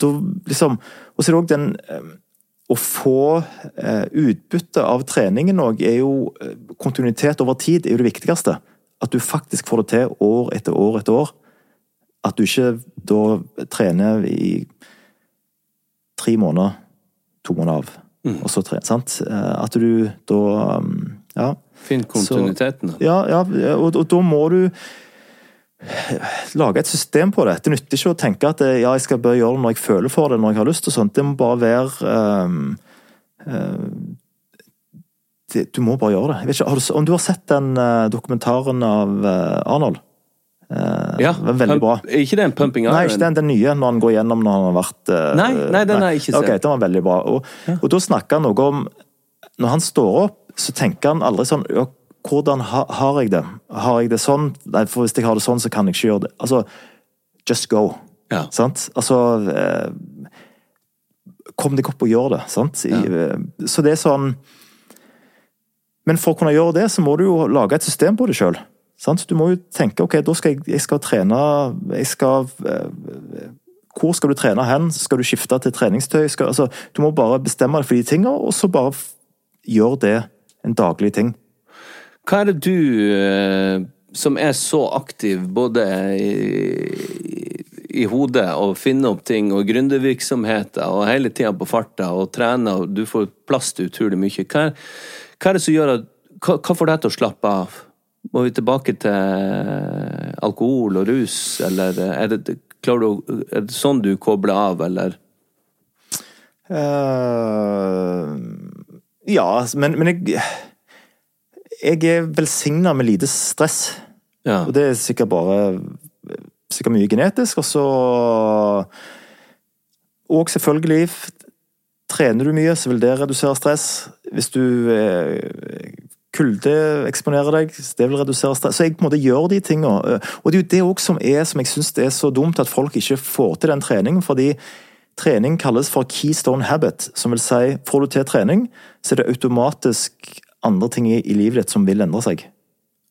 da liksom Og så er det òg den eh, å få eh, utbytte av treningen òg er jo eh, Kontinuitet over tid er jo det viktigste. At du faktisk får det til år etter år etter år. At du ikke da trener i tre måneder, to måneder av, og så trener. Sant? At du da um, Ja. Finn kontinuiteten. da. Ja, ja og, og da må du lage et system på det. Det nytter ikke å tenke at eh, ja, jeg skal bare gjøre det når jeg føler for det, når jeg har lyst og sånt. Det må bare være um, uh, det, Du må bare gjøre det. Jeg vet ikke, har du, om du har sett den uh, dokumentaren av uh, Arnold? Ja, den veldig bra. pump- Er ikke det en Pumping Iron? Nei, ikke den, den nye, når han går gjennom når han har vært Nei, nei, den har jeg ikke sett. Ok, den var veldig bra. Og, og da snakker han noe om Når han står opp, så tenker han aldri sånn ja, Hvordan ha, har jeg det? Har jeg det sånn? Nei, for hvis jeg har det sånn, så kan jeg ikke gjøre det. Altså, just go. Ja. Sant? Altså eh, Kom deg opp og gjør det. Sant? I, ja. Så det er sånn Men for å kunne gjøre det, så må du jo lage et system på det sjøl. Du må jo tenke ok, da skal jeg, jeg skal trene jeg skal, eh, Hvor skal du trene hen? Skal du skifte til treningstøy? Skal, altså, du må bare bestemme deg for de tingene, og så bare gjør det en daglig ting. Hva er det du, eh, som er så aktiv både i, i hodet og finner opp ting og gründervirksomheter og hele tida på farta og trener og du får plass til utrolig mye. Hva hva er det som gjør at hva, hva får deg til å slappe av? Må vi tilbake til alkohol og rus, eller er det, du, er det sånn du kobler av, eller? Uh, ja, men, men jeg Jeg er velsigna med lite stress. Ja. Og det er sikkert bare Sikkert mye genetisk, og så Og selvfølgelig Trener du mye, så vil det redusere stress. Hvis du eh, kuldeeksponerer deg, det vil redusere stress. Så jeg på en måte gjør de tingene. Og det er jo det òg som er, som jeg syns er så dumt, at folk ikke får til den treningen. fordi trening kalles for keystone habit, som vil si får du til trening, så er det automatisk andre ting i, i livet ditt som vil endre seg.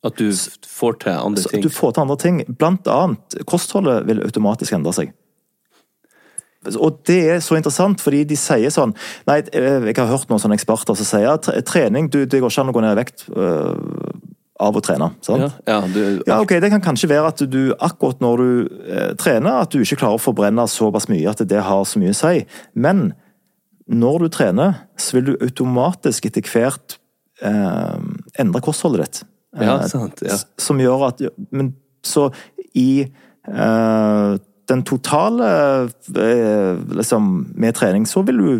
At du får til andre ting? ting. Du får til andre ting. Blant annet, kostholdet vil automatisk endre seg. Og det er så interessant, fordi de sier sånn Nei, jeg har hørt noen sånne eksperter som sier at trening du, Det går ikke an å gå ned i vekt øh, av å trene. Ja, ja, du, Ja, ok, Det kan kanskje være at du akkurat når du eh, trener, at du ikke klarer å forbrenne såpass mye at det har så mye å si. Men når du trener, så vil du automatisk etter hvert eh, endre kostholdet ditt. Ja, Eh, sant, ja. Som gjør at Men så i eh, den totale eh, liksom med trening, så vil du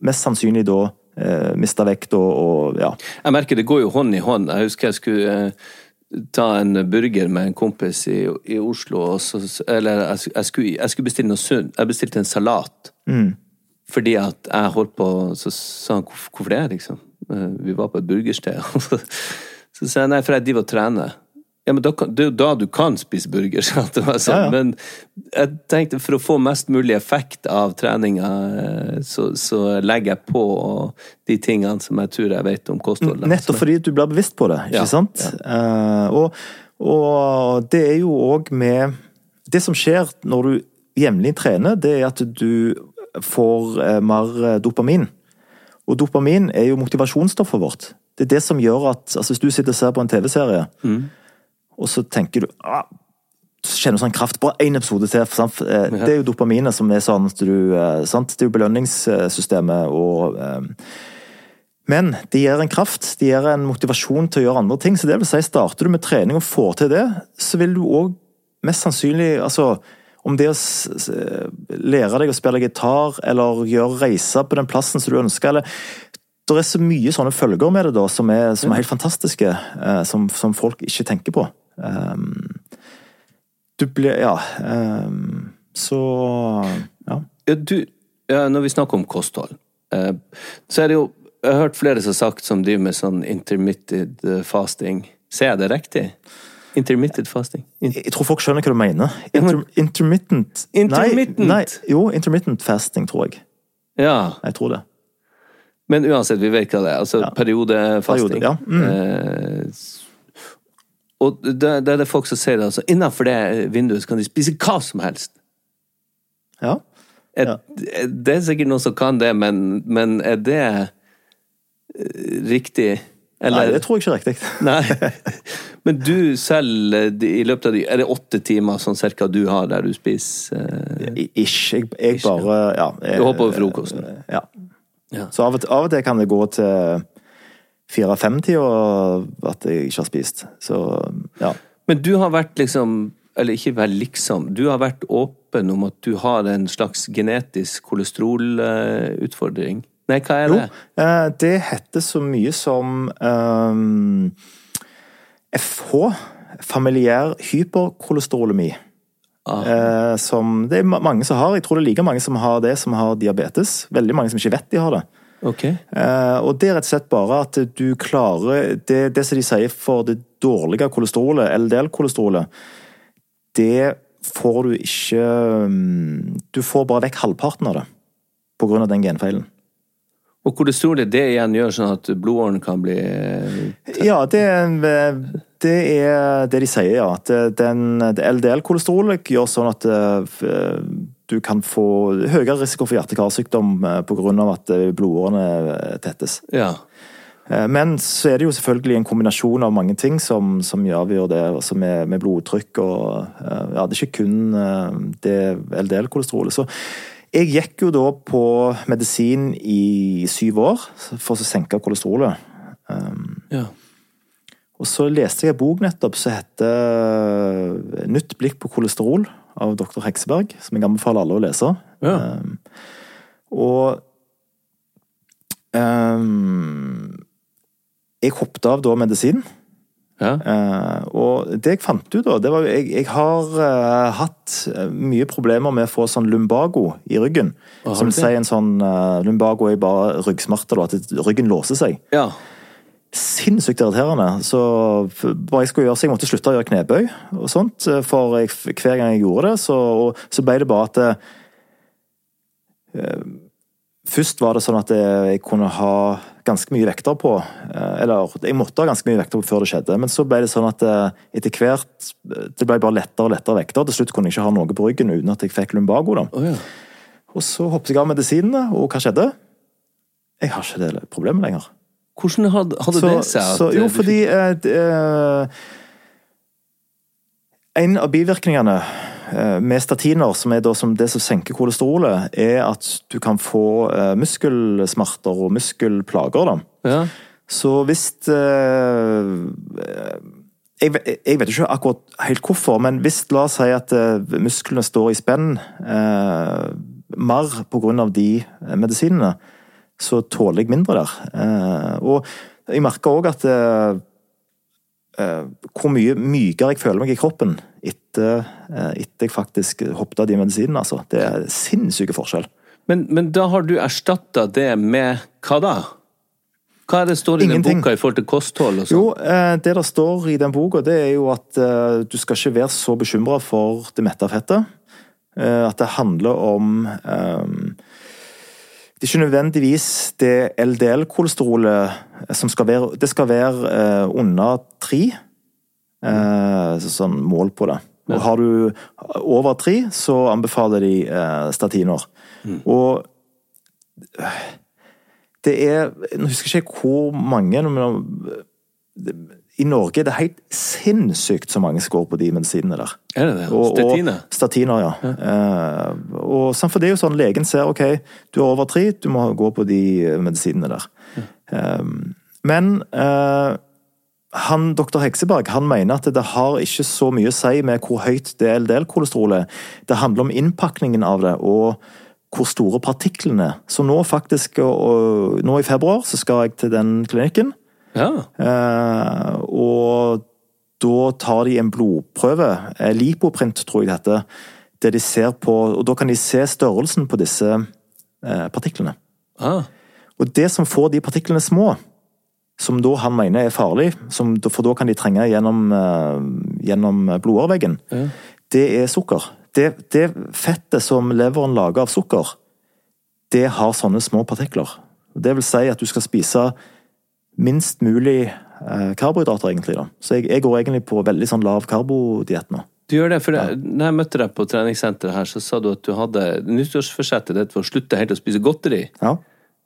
mest sannsynlig da eh, miste vekt og, og ja. Jeg merker det går jo hånd i hånd. Jeg husker jeg skulle eh, ta en burger med en kompis i, i Oslo, så, eller jeg, jeg, skulle, jeg skulle bestille noe sunt. Jeg bestilte en salat. Fordi at jeg holdt på Så sa han hvorfor det, liksom? Eh, Vi var på et burgersted. [LAUGHS] så sa jeg nei, for jeg driver og trener. Ja, men da Det er jo da du kan spise burger. [LAUGHS] Sant? sånn. Ja, ja. Men jeg tenkte for å få mest mulig effekt av treninga, eh, så, så legger jeg på de tingene som jeg tror jeg vet om kosthold. Nettopp fordi du blir bevisst på det, ikke Ja, sant? Uh, og, og det er jo òg med Det som skjer når du jevnlig trener, det er at du får mer dopamin. Og dopamin er jo motivasjonsstoffet vårt. Det er det som gjør at altså Hvis du sitter og ser på en TV-serie, og så tenker du ah, så kjenner du sånn kraft. Bare én episode til. Sant? Eh, Det er jo dopaminet som er sånn at du eh, sant? Det er jo belønningssystemet og um, men det gir en kraft, det gir en motivasjon til å gjøre andre ting. Så det vil si, starter du med trening og får til det, så vil du òg mest sannsynlig altså, Om det å lære deg å spille gitar, eller gjøre reiser på den plassen som du ønsker, eller Det er så mye sånne følger med det da, som er, som er helt fantastiske, eh, som, som folk ikke tenker på. Um, du blir Ja. Um, så Ja. Ja, du, når vi snakker om kosthold, eh, så er det jo Jeg har hørt flere som har sagt som driver med sånn intermittent eh, fasting. Ser jeg det riktig? Intermittent fasting? In Jeg tror folk skjønner hva du mener. Inter intermittent Intermittent? Nei, nei, jo, intermittent fasting, tror jeg. ja, Jeg tror det. men uansett, vi vet hva det er. Altså Ja. periodefasting. Periode, ja. Mm. Eh, og det, er det folk som sier altså, innenfor det vinduet kan de spise hva som helst. Ja. Er, Ja. Det er sikkert noen som kan det, men, men er det eh, riktig? Nei, det tror jeg ikke er riktig. Nei. [LAUGHS] Men du selv, i løpet av de Er det åtte timer sånn cirka du har der du spiser eh, Ish. Jeg, jeg bare Ja. Jeg, Du hopper over frokosten? Ja. Ja. Så av og, til, av og til kan det gå til fire-fem-tida at jeg ikke har spist. Så ja. Men du har vært liksom Eller ikke vel liksom. Du har vært åpen om at du har en slags genetisk kolesterolutfordring. Nei, hva er det? Jo, det heter så mye som um, FH. Familiær hyperkolesterolemi. Ah. Eh, som det er mange som har. Jeg tror det er like mange som har det, som har diabetes. Veldig mange som ikke vet de har det. Ok. Eh, og det er rett og slett bare at du klarer Det, det som de sier for det dårlige kolesterolet, LDL-kolesterolet, det får du ikke mm, Du får bare vekk halvparten av det på grunn av den genfeilen. Og kolesterolet, det igjen gjør sånn at blodåren kan bli eh, Ja, det det er det de sier, ja. At den, det LDL-kolesterolet gjør sånn at eh, du kan få høyere risiko for hjerte-karsykdom pga. på grunn av at eh, blodårene eh, tettes. Ja. Eh, Men så er det jo selvfølgelig en kombinasjon av mange ting som, som avgjør det, altså med, med blodtrykk og eh, Ja, det er ikke kun eh, det LDL-kolesterolet. Så jeg gikk jo da på medisin i syv år for å senke kolesterolet. Um, ja. Og så leste jeg en bok nettopp som heter eh, 'Nytt blikk på kolesterol' av dr. Hekseberg, som jeg anbefaler alle å lese. Ja. Um, og um, Jeg hoppet av da medisin. Ja. Uh, og det jeg fant ut da, det var Jeg, jeg har uh, hatt eh, mye problemer med å få sånn lumbago i ryggen. Som sier en sånn uh, Lumbago er bare ryggsmerter. At ryggen låser seg. ja. sinnssykt irriterende. Så hva jeg skulle gjøre så jeg måtte slutte å gjøre knebøy og sånt. For jeg, hver gang jeg gjorde det, så, og, så ble det bare at det, Først var det sånn at jeg kunne ha ganske mye vekter på. eh, Eller jeg måtte ha ganske mye vekter på før det skjedde. Men så ble det sånn at eh, etter hvert Det ble bare lettere og lettere vekter. Til slutt kunne jeg ikke ha noe på ryggen uten at jeg fikk lumbago. da. Oh, ja. Og så hoppet jeg av medisinene, og hva skjedde? Jeg har ikke det problemet lenger. Hvordan hadde, hadde det seg? så, jo, eh, fordi eh, eh, En av bivirkningene eh, med statiner, som er som det som senker kolesterolet, er at du kan få eh, muskelsmerter og muskelplager. Ja. Så hvis eh, jeg, jeg vet ikke akkurat helt hvorfor, men hvis la oss si at eh, musklene står i spenn eh, mer pga. de eh, medisinene, så tåler jeg mindre der. Eh, og jeg merker òg at eh, eh, hvor mye mykere jeg føler meg i kroppen etter, eh, etter jeg faktisk hoppet av de medisinene. altså. Det er sinnssyke forskjell. Men, men da har du erstatta det med hva da? Hva er det står i den boka i forhold til kosthold og sånn? Jo, eh, det der står i den boka, det er jo at eh, du skal ikke være så bekymra for det mette fettet. At det handler om Det er ikke nødvendigvis det LDL-kolesterolet som skal være Det skal være under tre. Sånn mål på det. Og har du over tre, så anbefaler de eh, statiner. Og det er Nå husker jeg ikke hvor mange men det- I Norge er det helt sinnssykt så mange som går på de medisinene der. Er det det? Og- Statiner? Og, statiner, ja. Eh, og for det er jo sånn legen ser ok, du er over tre, du må gå på de eh, medisinene der. Eh, men eh, han, Dr. Hekseberg han mener at det har ikke så mye å si med hvor høyt DLDL-kolesterol er. Det handler om innpakningen av det og hvor store partiklene er. Så nå faktisk, og, nå i februar, så skal jeg til den klinikken. Ja. Eh, og da tar de en blodprøve, eh, lipoprint tror jeg det heter, der de ser på, og da kan de se størrelsen på disse eh, partiklene. Ah. Og det som får de partiklene små, som da han mener er farlig, som, for da kan de trenge gjennom, eh, gjennom ja. det er sukker. Det, det fettet som leveren lager av sukker, det har sånne små partikler. Det vil si at du skal spise minst mulig eh, karbohydrater, egentlig. da. Så jeg, jeg går egentlig på veldig sånn lav karbodiett nå. Du gjør det, for ja. når jeg møtte deg på treningssenteret her, så sa du at du hadde nyttårsforsettet ditt for å slutte helt å spise godteri. Ja,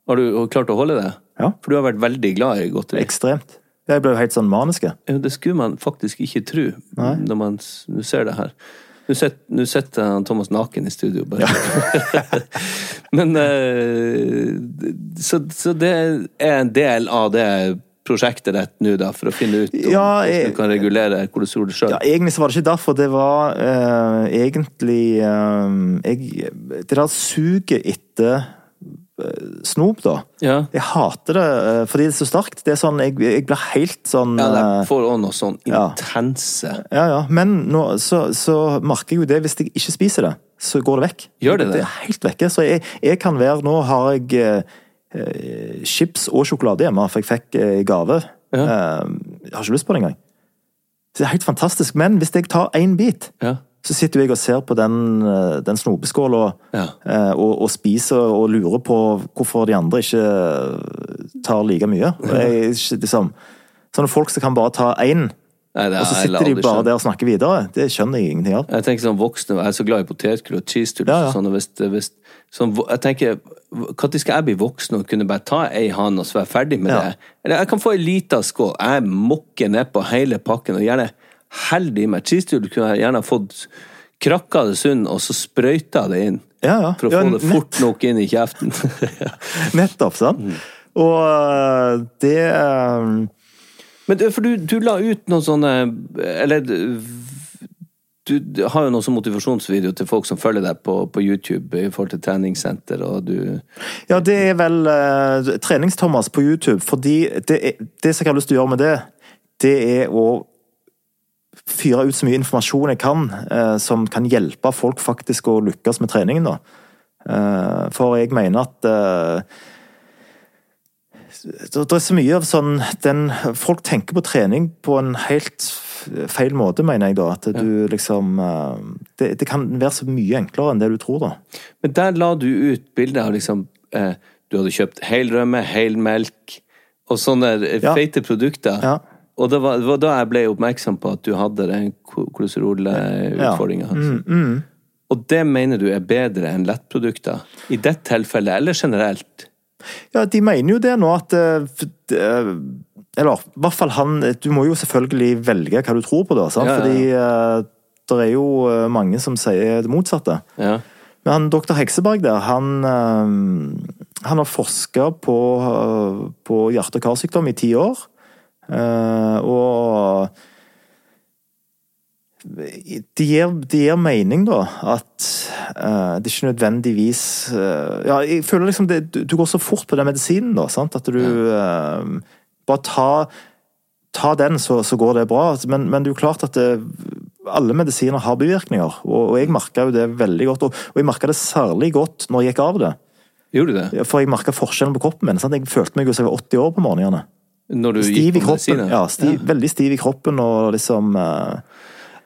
Har du klart å holde det? Ja. For du har vært veldig glad i godteri. ekstremt. Jeg ble jo helt sånn maniske. Ja, Det skulle man faktisk ikke tro, Nei. når man ser det her. Nå sitter, sitter Thomas naken i studio, bare. [LAUGHS] Men eh, så, så det er en del av det prosjektet ditt nå, da, for å finne ut om Ja, hvordan jeg- du kan regulere kolesterol sjøl? Ja, Egentlig så var det ikke derfor. Det var uh, egentlig uh, jeg, Det der suget etter snop, da. Ja. Jeg hater det eh, fordi det er så sterkt. Det er sånn, Jeg, jeg blir helt sånn Ja, eh, det får òg noe sånn ja. intense Ja, ja. Men nå, så, så merker jeg jo det hvis jeg ikke spiser det, så går det vekk. Gjør det det? Det er helt vekke. Så jeg, jeg kan være Nå har jeg eh, eh, chips og sjokolade hjemme, for jeg fikk eh, gave. Ja. Eh, jeg har ikke lyst på det engang. Så det er helt fantastisk. Men hvis jeg tar én bit, Ja. Så sitter jeg og ser på den, eh, den snopeskåla Ja. eh, og, og spiser og lurer på hvorfor de andre ikke tar like mye. Jeg, liksom, sånne folk som kan bare ta én, og så sitter de bare der og snakker videre. Det skjønner jeg ingenting av. Jeg tenker sånn voksne, jeg er så glad i potetgull og cheese Ja, ja. sånn, og hvis, hvis sånn, jeg tenker, når skal jeg bli voksen og kunne bare ta ei hand og så være ferdig med Ja. det? Eller jeg kan få ei lita skål, jeg mokker nedpå hele pakken og gjerne held med meg. Cheese kunne jeg gjerne fått krakka det sunn, og så sprøyta det inn. Ja, ja. For å få det fort nok inn i kjeften. [LAUGHS] Nettopp, sant? Mm. Og øh, det øh, Men du, for du, du la ut noen sånne Eller du, du har jo noen sånn motivasjonsvideo til folk som følger deg på, på YouTube i forhold til treningssenter, og du Ja, det er vel uh, Trenings-Thomas på YouTube. Fordi det, det som jeg har lyst til å gjøre med det, det er å fyre ut så mye informasjon jeg kan, eh, som kan hjelpe folk faktisk å lykkes med treningen. da. Eh, for jeg mener at eh, det, det er så mye av sånn den, Folk tenker på trening på en helt feil måte, mener jeg da. At du liksom eh, det, det kan være så mye enklere enn det du tror, da. Men der la du ut bildet av liksom eh, Du hadde kjøpt helrømme, helmelk og sånne eh, Ja. feite produkter. Ja. Og det var, det var da jeg ble oppmerksom på at du hadde den kolesterolutfordringa. Ja. Mm, Og det mener du er bedre enn lettprodukter? I det tilfellet, eller generelt? Ja, de mener jo det nå at eh, eh, Eller i hvert fall han Du må jo selvfølgelig velge hva du tror på, da. Sant? Ja, ja. Fordi eh, det er jo mange som sier det motsatte. Ja. Men han, doktor Hekseberg der, han, han har forska på, på hjerte- og karsykdom i ti år. Eh, og det gir, det gir mening, da, at uh, det ikke nødvendigvis uh, Ja, jeg føler liksom det, du, du går så fort på den medisinen, da, sant, at du uh, Bare ta, ta den, så, så går det bra. Men, men det er jo klart at det, alle medisiner har bivirkninger, og, og jeg merka jo det veldig godt. Og, og jeg merka det særlig godt når jeg gikk av det. Gjorde du det? For jeg merka forskjellen på kroppen min. Sant? Jeg følte meg jo som jeg var 80 år på morgenene. Når du Stiv gikk på kroppen. medisiner? Ja, stiv, veldig stiv i kroppen og liksom uh,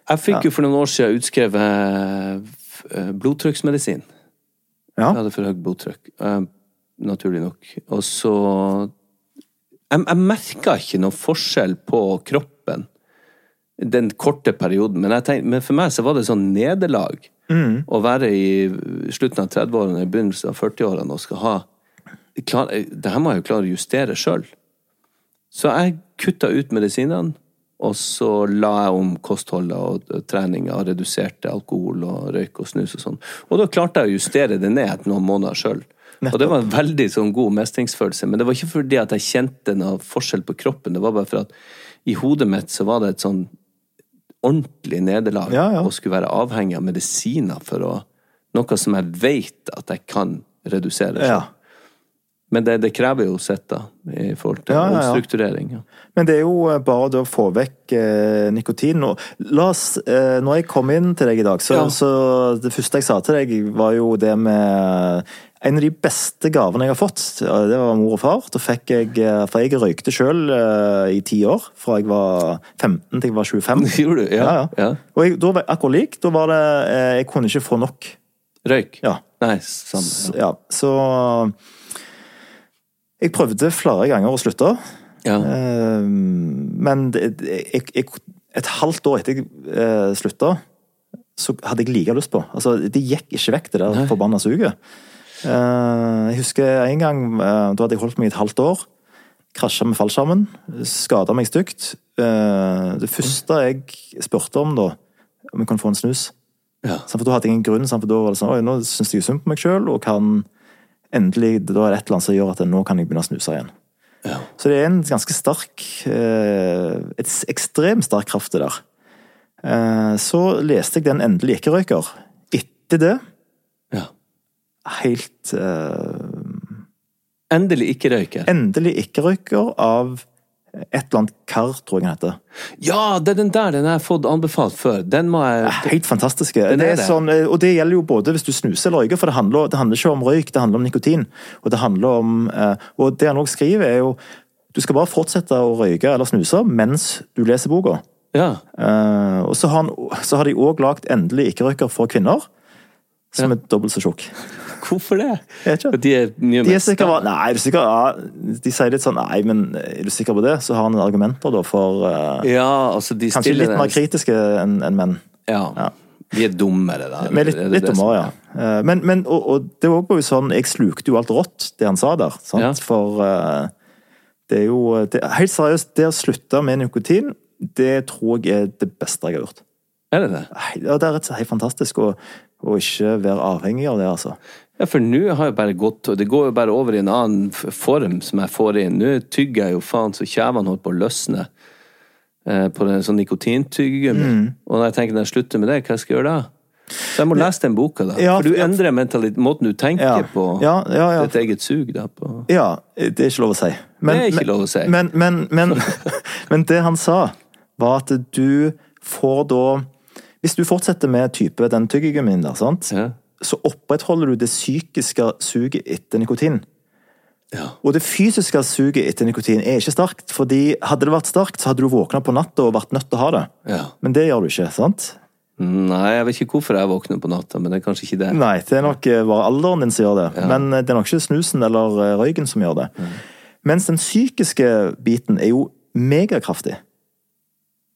Jeg fikk jo for noen år siden utskrevet uh, blodtrykksmedisin. Ja. Jeg hadde for høyt blodtrykk, uh, naturlig nok. Og så Jeg, jeg merka ikke noe forskjell på kroppen den korte perioden, men, tenkte, men for meg så var det sånn nederlag å være i slutten av 30-årene, i begynnelsen av 40-årene og skal ha klar, Det her må jeg jo klare å justere sjøl. Så jeg kutta ut medisinene, og så la jeg om kostholdet og treninga og reduserte alkohol og røyk og snus og sånn. Og da klarte jeg å justere det ned noen måneder sjøl. Og det var en veldig sånn god mestringsfølelse. Men det var ikke fordi at jeg kjente noe forskjell på kroppen, det var bare for at i hodet mitt så var det et sånn ordentlig nederlag Ja, ja. å skulle være avhengig av medisiner for å Noe som jeg vet at jeg kan redusere. Ja. Men det, det krever jo sitt, da, i forhold til Ja, ja, ja. omstrukturering. Men det er jo eh, bare det å få vekk eh, nikotin. Og la oss, eh, når jeg kom inn til deg i dag, så, så det første jeg sa til deg, var jo det med En av de beste gavene jeg har fått, det var mor og far. Da fikk jeg eh, For jeg røykte sjøl i ti år, fra jeg var 15 til jeg var 25. [LAUGHS] Gjorde du? Ja. Ja. Og jeg, da var jeg akkurat lik. Da var det eh, Jeg kunne ikke få nok. Røyk? Ja. Nei, samme. Ja, så Jeg prøvde flere ganger å slutte. Ja. Eh, Men jeg, jeg, et halvt år etter jeg eh, slutta, så hadde jeg like lyst på. Altså, det gikk ikke vekk, det der forbanna suget. Eh, Jeg husker en gang, eh, da hadde jeg holdt meg et halvt år. Krasja med fallskjermen. Skada meg stygt. Eh, Det første jeg spurte om da, om jeg kunne få en snus. Ja. For da hadde jeg en grunn, sant, for da var det sånn Oi, nå syns jeg synd på meg sjøl, og kan endelig Da er det et eller annet som gjør at nå kan jeg begynne å snuse igjen. Ja. Så det er en ganske sterk eh, Et ekstremt sterk kraft, det der. Eh, Så leste jeg den endelig ikke-røyker. Etter det, ja. helt uh, Endelig ikke røyker. Endelig ikke-røyker av et eller annet kar, tror jeg den heter. Ja, det er den der den har jeg fått anbefalt før. Den må jeg Helt fantastiske. Det det. sånn, eh, og det gjelder jo både hvis du snuser eller røyker, for det handler, det handler ikke om røyk, det handler om nikotin. Og det handler om eh, Og det han også skriver, er jo Du skal bare fortsette å røyke eller snuse mens du leser boka. Ja. Eh, og så har, han, så har de òg lagd endelig ikke-røyker for kvinner, som er dobbelt så tjukk. [LAUGHS] Hvorfor det? De er mye De er sikre på, Nei, er sikker? Ja, de sier litt sånn Nei, men er du sikker på det? Så har han argumenter da for uh, Ja, altså de Kanskje litt mer kritiske enn en menn. Ja. Ja. Vi er dummere, da. Men litt, litt det dummere, ja. Eh, Men, men og, og det var jo sånn Jeg slukte jo alt rått, det han sa der. Sant? Ja. For uh, det er jo det, Helt seriøst, det å slutte med nikotin, det tror jeg er det beste jeg har gjort. Er det det? Ja, det er rett og slett helt fantastisk å, å ikke være avhengig av det, altså. Ja, for nå har jeg bare gått og Det går jo bare over i en annen form som jeg får inn. Nå tygger jeg jo faen så kjevene holder på å løsne eh, på den sånn nikotintyggegummi. Mm. Og når jeg tenker når jeg slutter med det, hva skal jeg gjøre da? Så jeg må lese den boka, da. Ja, for du endrer måten du tenker Ja. på Ja, ja, ja. ditt eget sug, da. På. Ja, det er ikke lov å si. Men, Det er ikke men- lov å si. Men, men, men, [LAUGHS] men det han sa, var at du får da Hvis du fortsetter med type den tyggegummien der, sant? Ja. Så opprettholder du det psykiske suget etter nikotin. Ja. Og det fysiske suget etter nikotin er ikke sterkt. fordi hadde det vært sterkt, så hadde du våkna på natta og vært nødt til å ha det. Ja. Men det gjør du ikke, sant? Nei, jeg vet ikke hvorfor jeg våkner på natta, men det er kanskje ikke det. Nei, det er nok eh, bare alderen din som gjør det. Men eh, det er nok ikke snusen eller eh, røyken som gjør det. Mens den psykiske biten er jo megakraftig.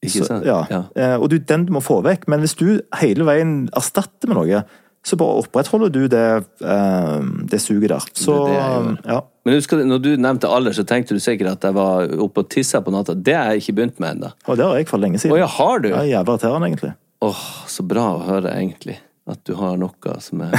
Ikke Så- sant? Ja. Ja. Eh, Og du, den du må få vekk. Men hvis du hele veien erstatter med noe, så bare opprettholder du det, eh, det suget der. Så Det det ja. Men husker når du nevnte alder, så tenkte du sikkert at jeg var oppe og tissa på natta. Det har jeg ikke begynt med ennå. Og det har jeg for lenge siden. Å ja, har du? Jeg er jævla irriterende, egentlig. Åh, så bra å høre, egentlig. At du har noe som er [LAUGHS]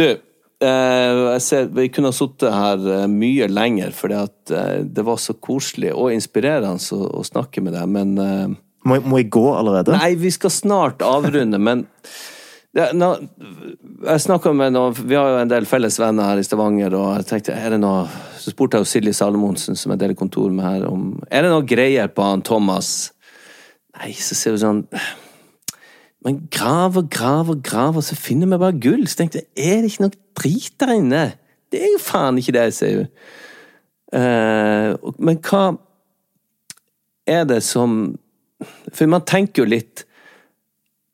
Du, eh, jeg ser vi kunne ha sittet her eh, mye lenger, for eh, det var så koselig og inspirerende å, å snakke med deg, men eh, Må, må jeg gå allerede? Nei, vi skal snart avrunde, men det, nå, Jeg snakka med noen Vi har jo en del felles venner her i Stavanger, og jeg tenkte er det noe Så spurte jeg jo Silje Salomonsen, som jeg deler kontor med her, om Er det noe greier på han Thomas? Nei, så ser vi sånn Men grav og grav og grav, og så finner vi bare gull. Så tenkte jeg, er det ikke noe drit der inne? Det er jo faen ikke det, sier hun. Uh, men hva er det som For man tenker jo litt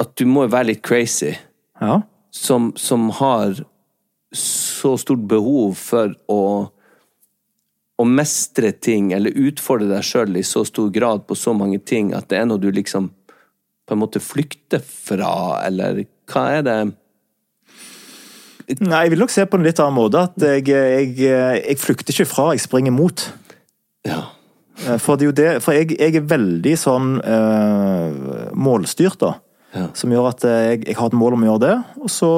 at du må være litt crazy, Ja. som, som har så stort behov for å å mestre ting, eller utfordre deg sjøl i så stor grad på så mange ting, at det er noe du liksom på en måte flykter fra, eller hva er det Nei, jeg vil nok se på en litt annen måte. At jeg, jeg, jeg flykter ikke fra, jeg springer mot. Ja. Eh, For, det er jo det, for jeg, jeg er veldig sånn eh, målstyrt, da. Ja. Som gjør at jeg, jeg har et mål om å gjøre det, og så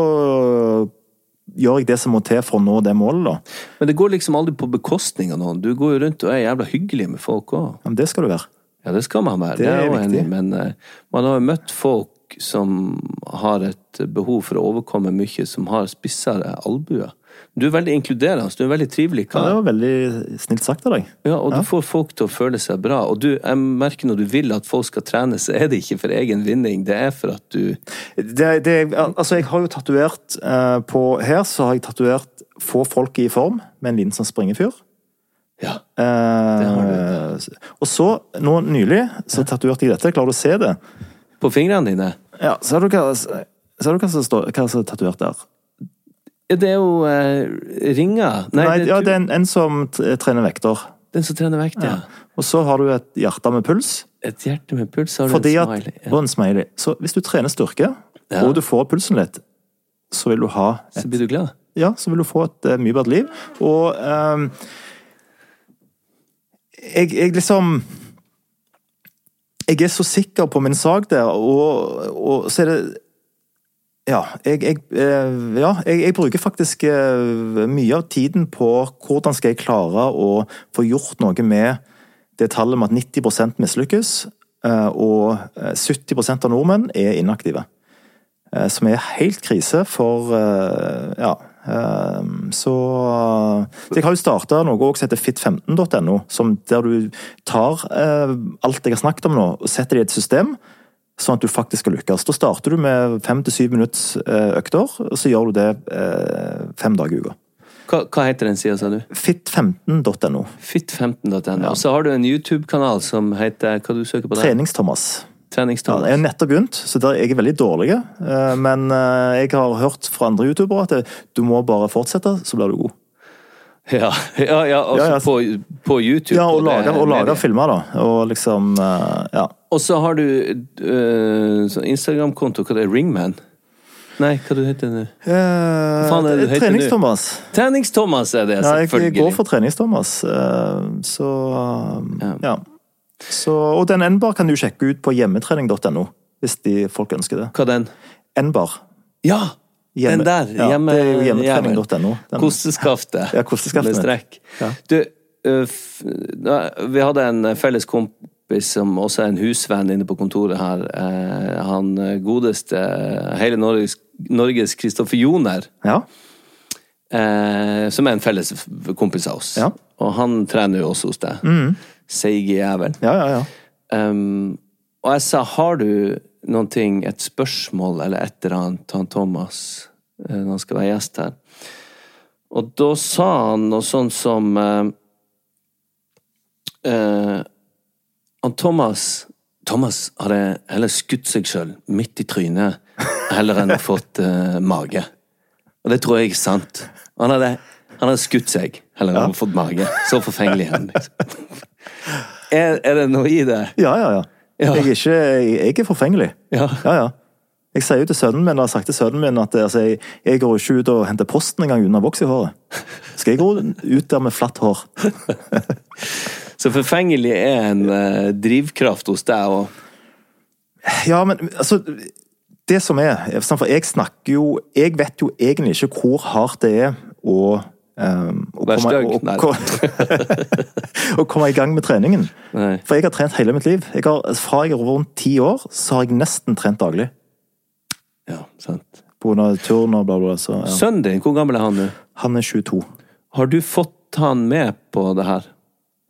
gjør jeg det som må til for å nå det målet, da. Men det går liksom aldri på bekostning av noen. Du går jo rundt og er jævla hyggelig med folk òg. Ja, Men det skal du være. Ja, det skal man være. Det Det er er jeg viktig. i. Men eh, man har jo møtt folk som har et behov for å overkomme mye, som har spissere albuer. Du er veldig inkluderende, du er en veldig trivelig Ja, det var veldig snilt sagt av deg. Ja, og du får folk til å føle seg bra. Og du, jeg merker når du vil at folk skal trene, så er det ikke for egen vinning. Det er for at du Det, det, altså, jeg har jo tatovert eh, på Her så har jeg tatovert 'få folk i form' med en liten sånn springefyr. Ja. det har Eh, og så, nå nylig, så tatoverte jeg dette. Klarer du å se det? På fingrene dine. Ja, Ser du hva, ser du hva som er tatovert der? Ja, Det er jo uh, ringer. Nei, Nei, det, ja, det er en, en som trener vekter. den som trener vekt, ja. Og så har du et hjerte med puls. Et hjerte med puls, har du Fordi en at, smiley. Ja. og en smiley. Så hvis du trener styrke, Ja. og du får pulsen litt, så vil du ha et, Så blir du glad. ja, så vil du få et uh, mye bedre liv. Og um, jeg, jeg liksom Jeg er så sikker på min sak der, og, og så er det ja, jeg, jeg, eh, ja jeg, jeg bruker faktisk eh, mye av tiden på hvordan skal jeg klare å få gjort noe med det tallet med at 90% mislykkes, eh, og eh, 70% av nordmenn er inaktive. Som er helt krise for Ja. Så, så jeg har jo starta noe som heter fit15.no, der du tar alt jeg har snakket om nå, og setter det i et system sånn at du faktisk skal lykkes. Da starter du med fem til syv minutts eh, økter, og så gjør du det eh, fem dager i uka. Hva, hva heter den sida, sa du? Fit15.no. Fit15.no. Og så har du en YouTube-kanal som heter Hva du søker på der? Trenings-Thomas. Trenings ja, jeg har nettopp begynt, så der er jeg veldig dårlig. eh, Men jeg har hørt fra andre youtubere at du må bare fortsette, så blir du god. Ja, ja, ja, altså. På, på YouTube. Ja, og lager, og lager filmer, da. Og liksom eh, Ja. Og så har du uh, Instagram-konto, hva det er Ringman? Nei, hva du heter du? faen er det Trenings-Thomas. Trenings-Thomas er det, Ja, jeg går for Trenings-Thomas. eh, Så eh, Ja. ja. Så, og den N-bar kan du sjekke ut på hjemmetrening.no, hvis de folk ønsker det. Hva den? N-bar. Ja! Hjemme- den der. ja, Hjemme, det er jo hjemmetrening.no. Kosteskaftet. Ja. Med strekk. Ja. Du, vi hadde en felles kompis som også er en husvenn inne på kontoret her. Eh, han godeste hele Norges Norges Kristoffer Joner. Ja. Eh, som er en felles kompis av oss. Ja. Og han trener jo også hos deg. Seige jævel. ja, ja, ja. Um, og jeg sa, har du noen ting, et spørsmål eller et eller annet han Thomas når han skal være gjest her? Og da sa han noe sånt som eh, eh, Han Thomas Thomas hadde heller skutt seg sjøl midt i trynet heller enn fått eh, mage. Og det tror jeg er sant. Han hadde, han hadde skutt seg heller enn fått mage. Så forfengelig er han. Liksom. Er, er det noe i det? Ja, ja, ja. Ja. Jeg, er ikke, jeg, jeg er forfengelig. Ja. ja, ja. Jeg sier jo til sønnen min, og har sagt til sønnen min at altså, jeg, jeg går ikke ut og henter posten engang unna voks i håret. Skal jeg gå ut der med flatt hår? [LAUGHS] Så forfengelig er en eh, drivkraft hos deg òg. Ja, men altså Det som er For jeg snakker jo Jeg vet jo egentlig ikke hvor hardt det er å um, å Vær komme, stygg. Nei. å, [LAUGHS] [LAUGHS] å komme i gang med treningen. Nei. For jeg har trent hele mitt liv. Jeg har, fra jeg er rundt ti år, så har jeg nesten trent daglig. Ja, sant. Pga. turn og bla, bla. Så, ja. Sønnen din, hvor gammel er han nå? Han er 22. Har du fått han med på det her?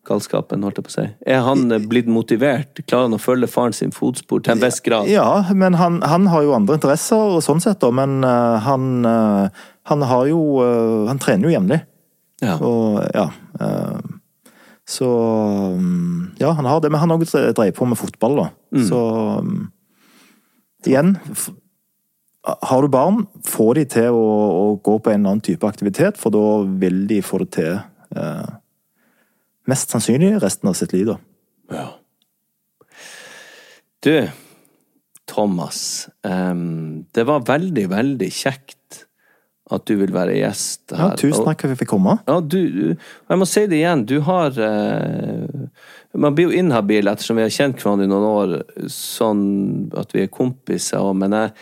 Galskapen, holdt jeg på å si. Er han blitt motivert? Klarer han å følge faren sin fotspor til en viss grad? Ja, men han, han har jo andre interesser og sånn sett, da. Men uh, han, uh, han har jo uh, Han trener jo jevnlig. Ja. Og ja. så um, Ja, han har det. Men han har også drevet på med fotball, da. Så um, igjen Har du barn, få de til å, å gå på en eller annen type aktivitet, for da vil de få det til eh, mest sannsynlig resten av sitt liv, da. Ja. Du, Thomas. Um, det var veldig, veldig kjekt at du vil være gjest her. Ja, tusen takk for at jeg fikk komme. Ja, du, du og Jeg må si det igjen, du har uh, Man blir jo inhabil ettersom vi har kjent hverandre i noen år, sånn at vi er kompiser òg, men jeg,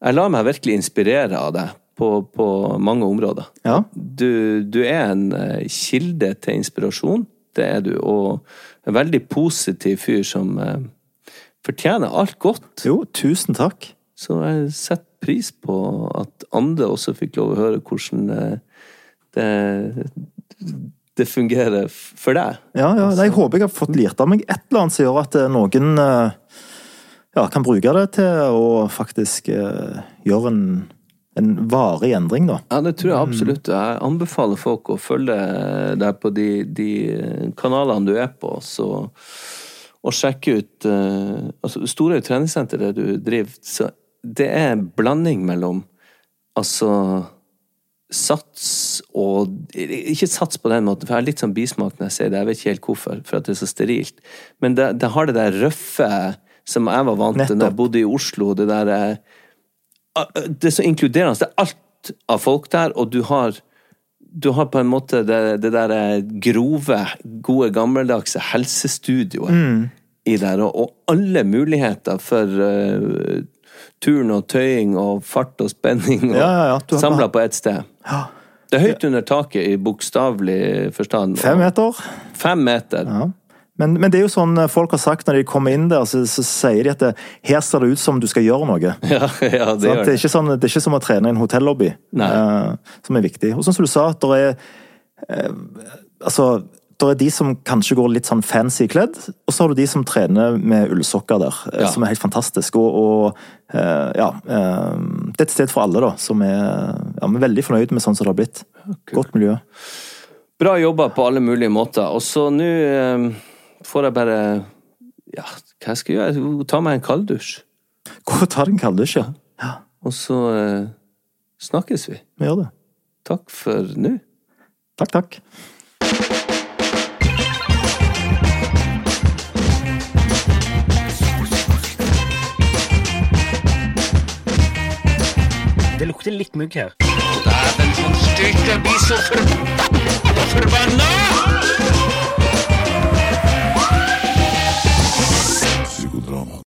jeg lar meg virkelig inspirere av deg på, på mange områder. Ja. Du, du er en eh, kilde til inspirasjon, det er du, og en veldig positiv fyr som eh, fortjener alt godt. Jo, tusen takk. Så jeg setter pris på at andre også fikk lov å høre hvordan eh, det, det fungerer for deg. Ja, ja. Jeg håper jeg har fått lært av meg et eller annet som gjør at noen eh, ja, kan bruke det til å faktisk eh, gjøre en, en varig endring, da. Ja, det tror jeg absolutt. Jeg anbefaler folk å følge deg på de, de kanalene du er på, så, og sjekke ut eh, altså, Storøy treningssenter, det du driver, så det er en blanding mellom altså sats og Ikke sats på den måten, for jeg har litt sånn bismak når jeg sier det, jeg vet ikke helt hvorfor, for at det er så sterilt. Men det, det har det der røffe som jeg var vant til da jeg bodde i Oslo, det der eh, Det er så inkluderende. Det er alt av folk der, og du har du har på en måte det, det der eh, grove, gode, gammeldagse helsestudioet i der, og, og alle muligheter for uh, turn og tøying og fart og spenning og Ja, ja, ja. Samla på ett sted. Det er høyt under taket i bokstavelig forstand. Fem meter. Fem meter. Men, men det er jo sånn eh, folk har sagt når de kommer inn der, så, så sier de at det, her ser det ut som du skal gjøre noe. [LAUGHS] Ja, ja, det gjør Det, er sånn, det er ikke som å trene i en hotellobby, eh, som er viktig. Og sånn som du sa, at det er eh, Altså, er de som kanskje går litt sånn fancy kledd, og så har du de som trener med ullsokker der, eh, Ja. som er helt fantastisk. Og, og eh, ja eh, Det er et sted for alle, da, som er, ja, er veldig fornøyd med sånn som det har blitt. Godt miljø. Bra jobba på alle mulige måter. Og så nå eh, får jeg bare Ja, hva skal jeg gjøre? Ta meg en kalddusj. Gå og ta deg en kalddusj, ja. ja. Og så eh, snakkes vi. Vi gjør det. Takk for nå. Takk, takk. Det lukter litt mugg her. Dæven, sånn stygt, jeg blir så forb forbanna!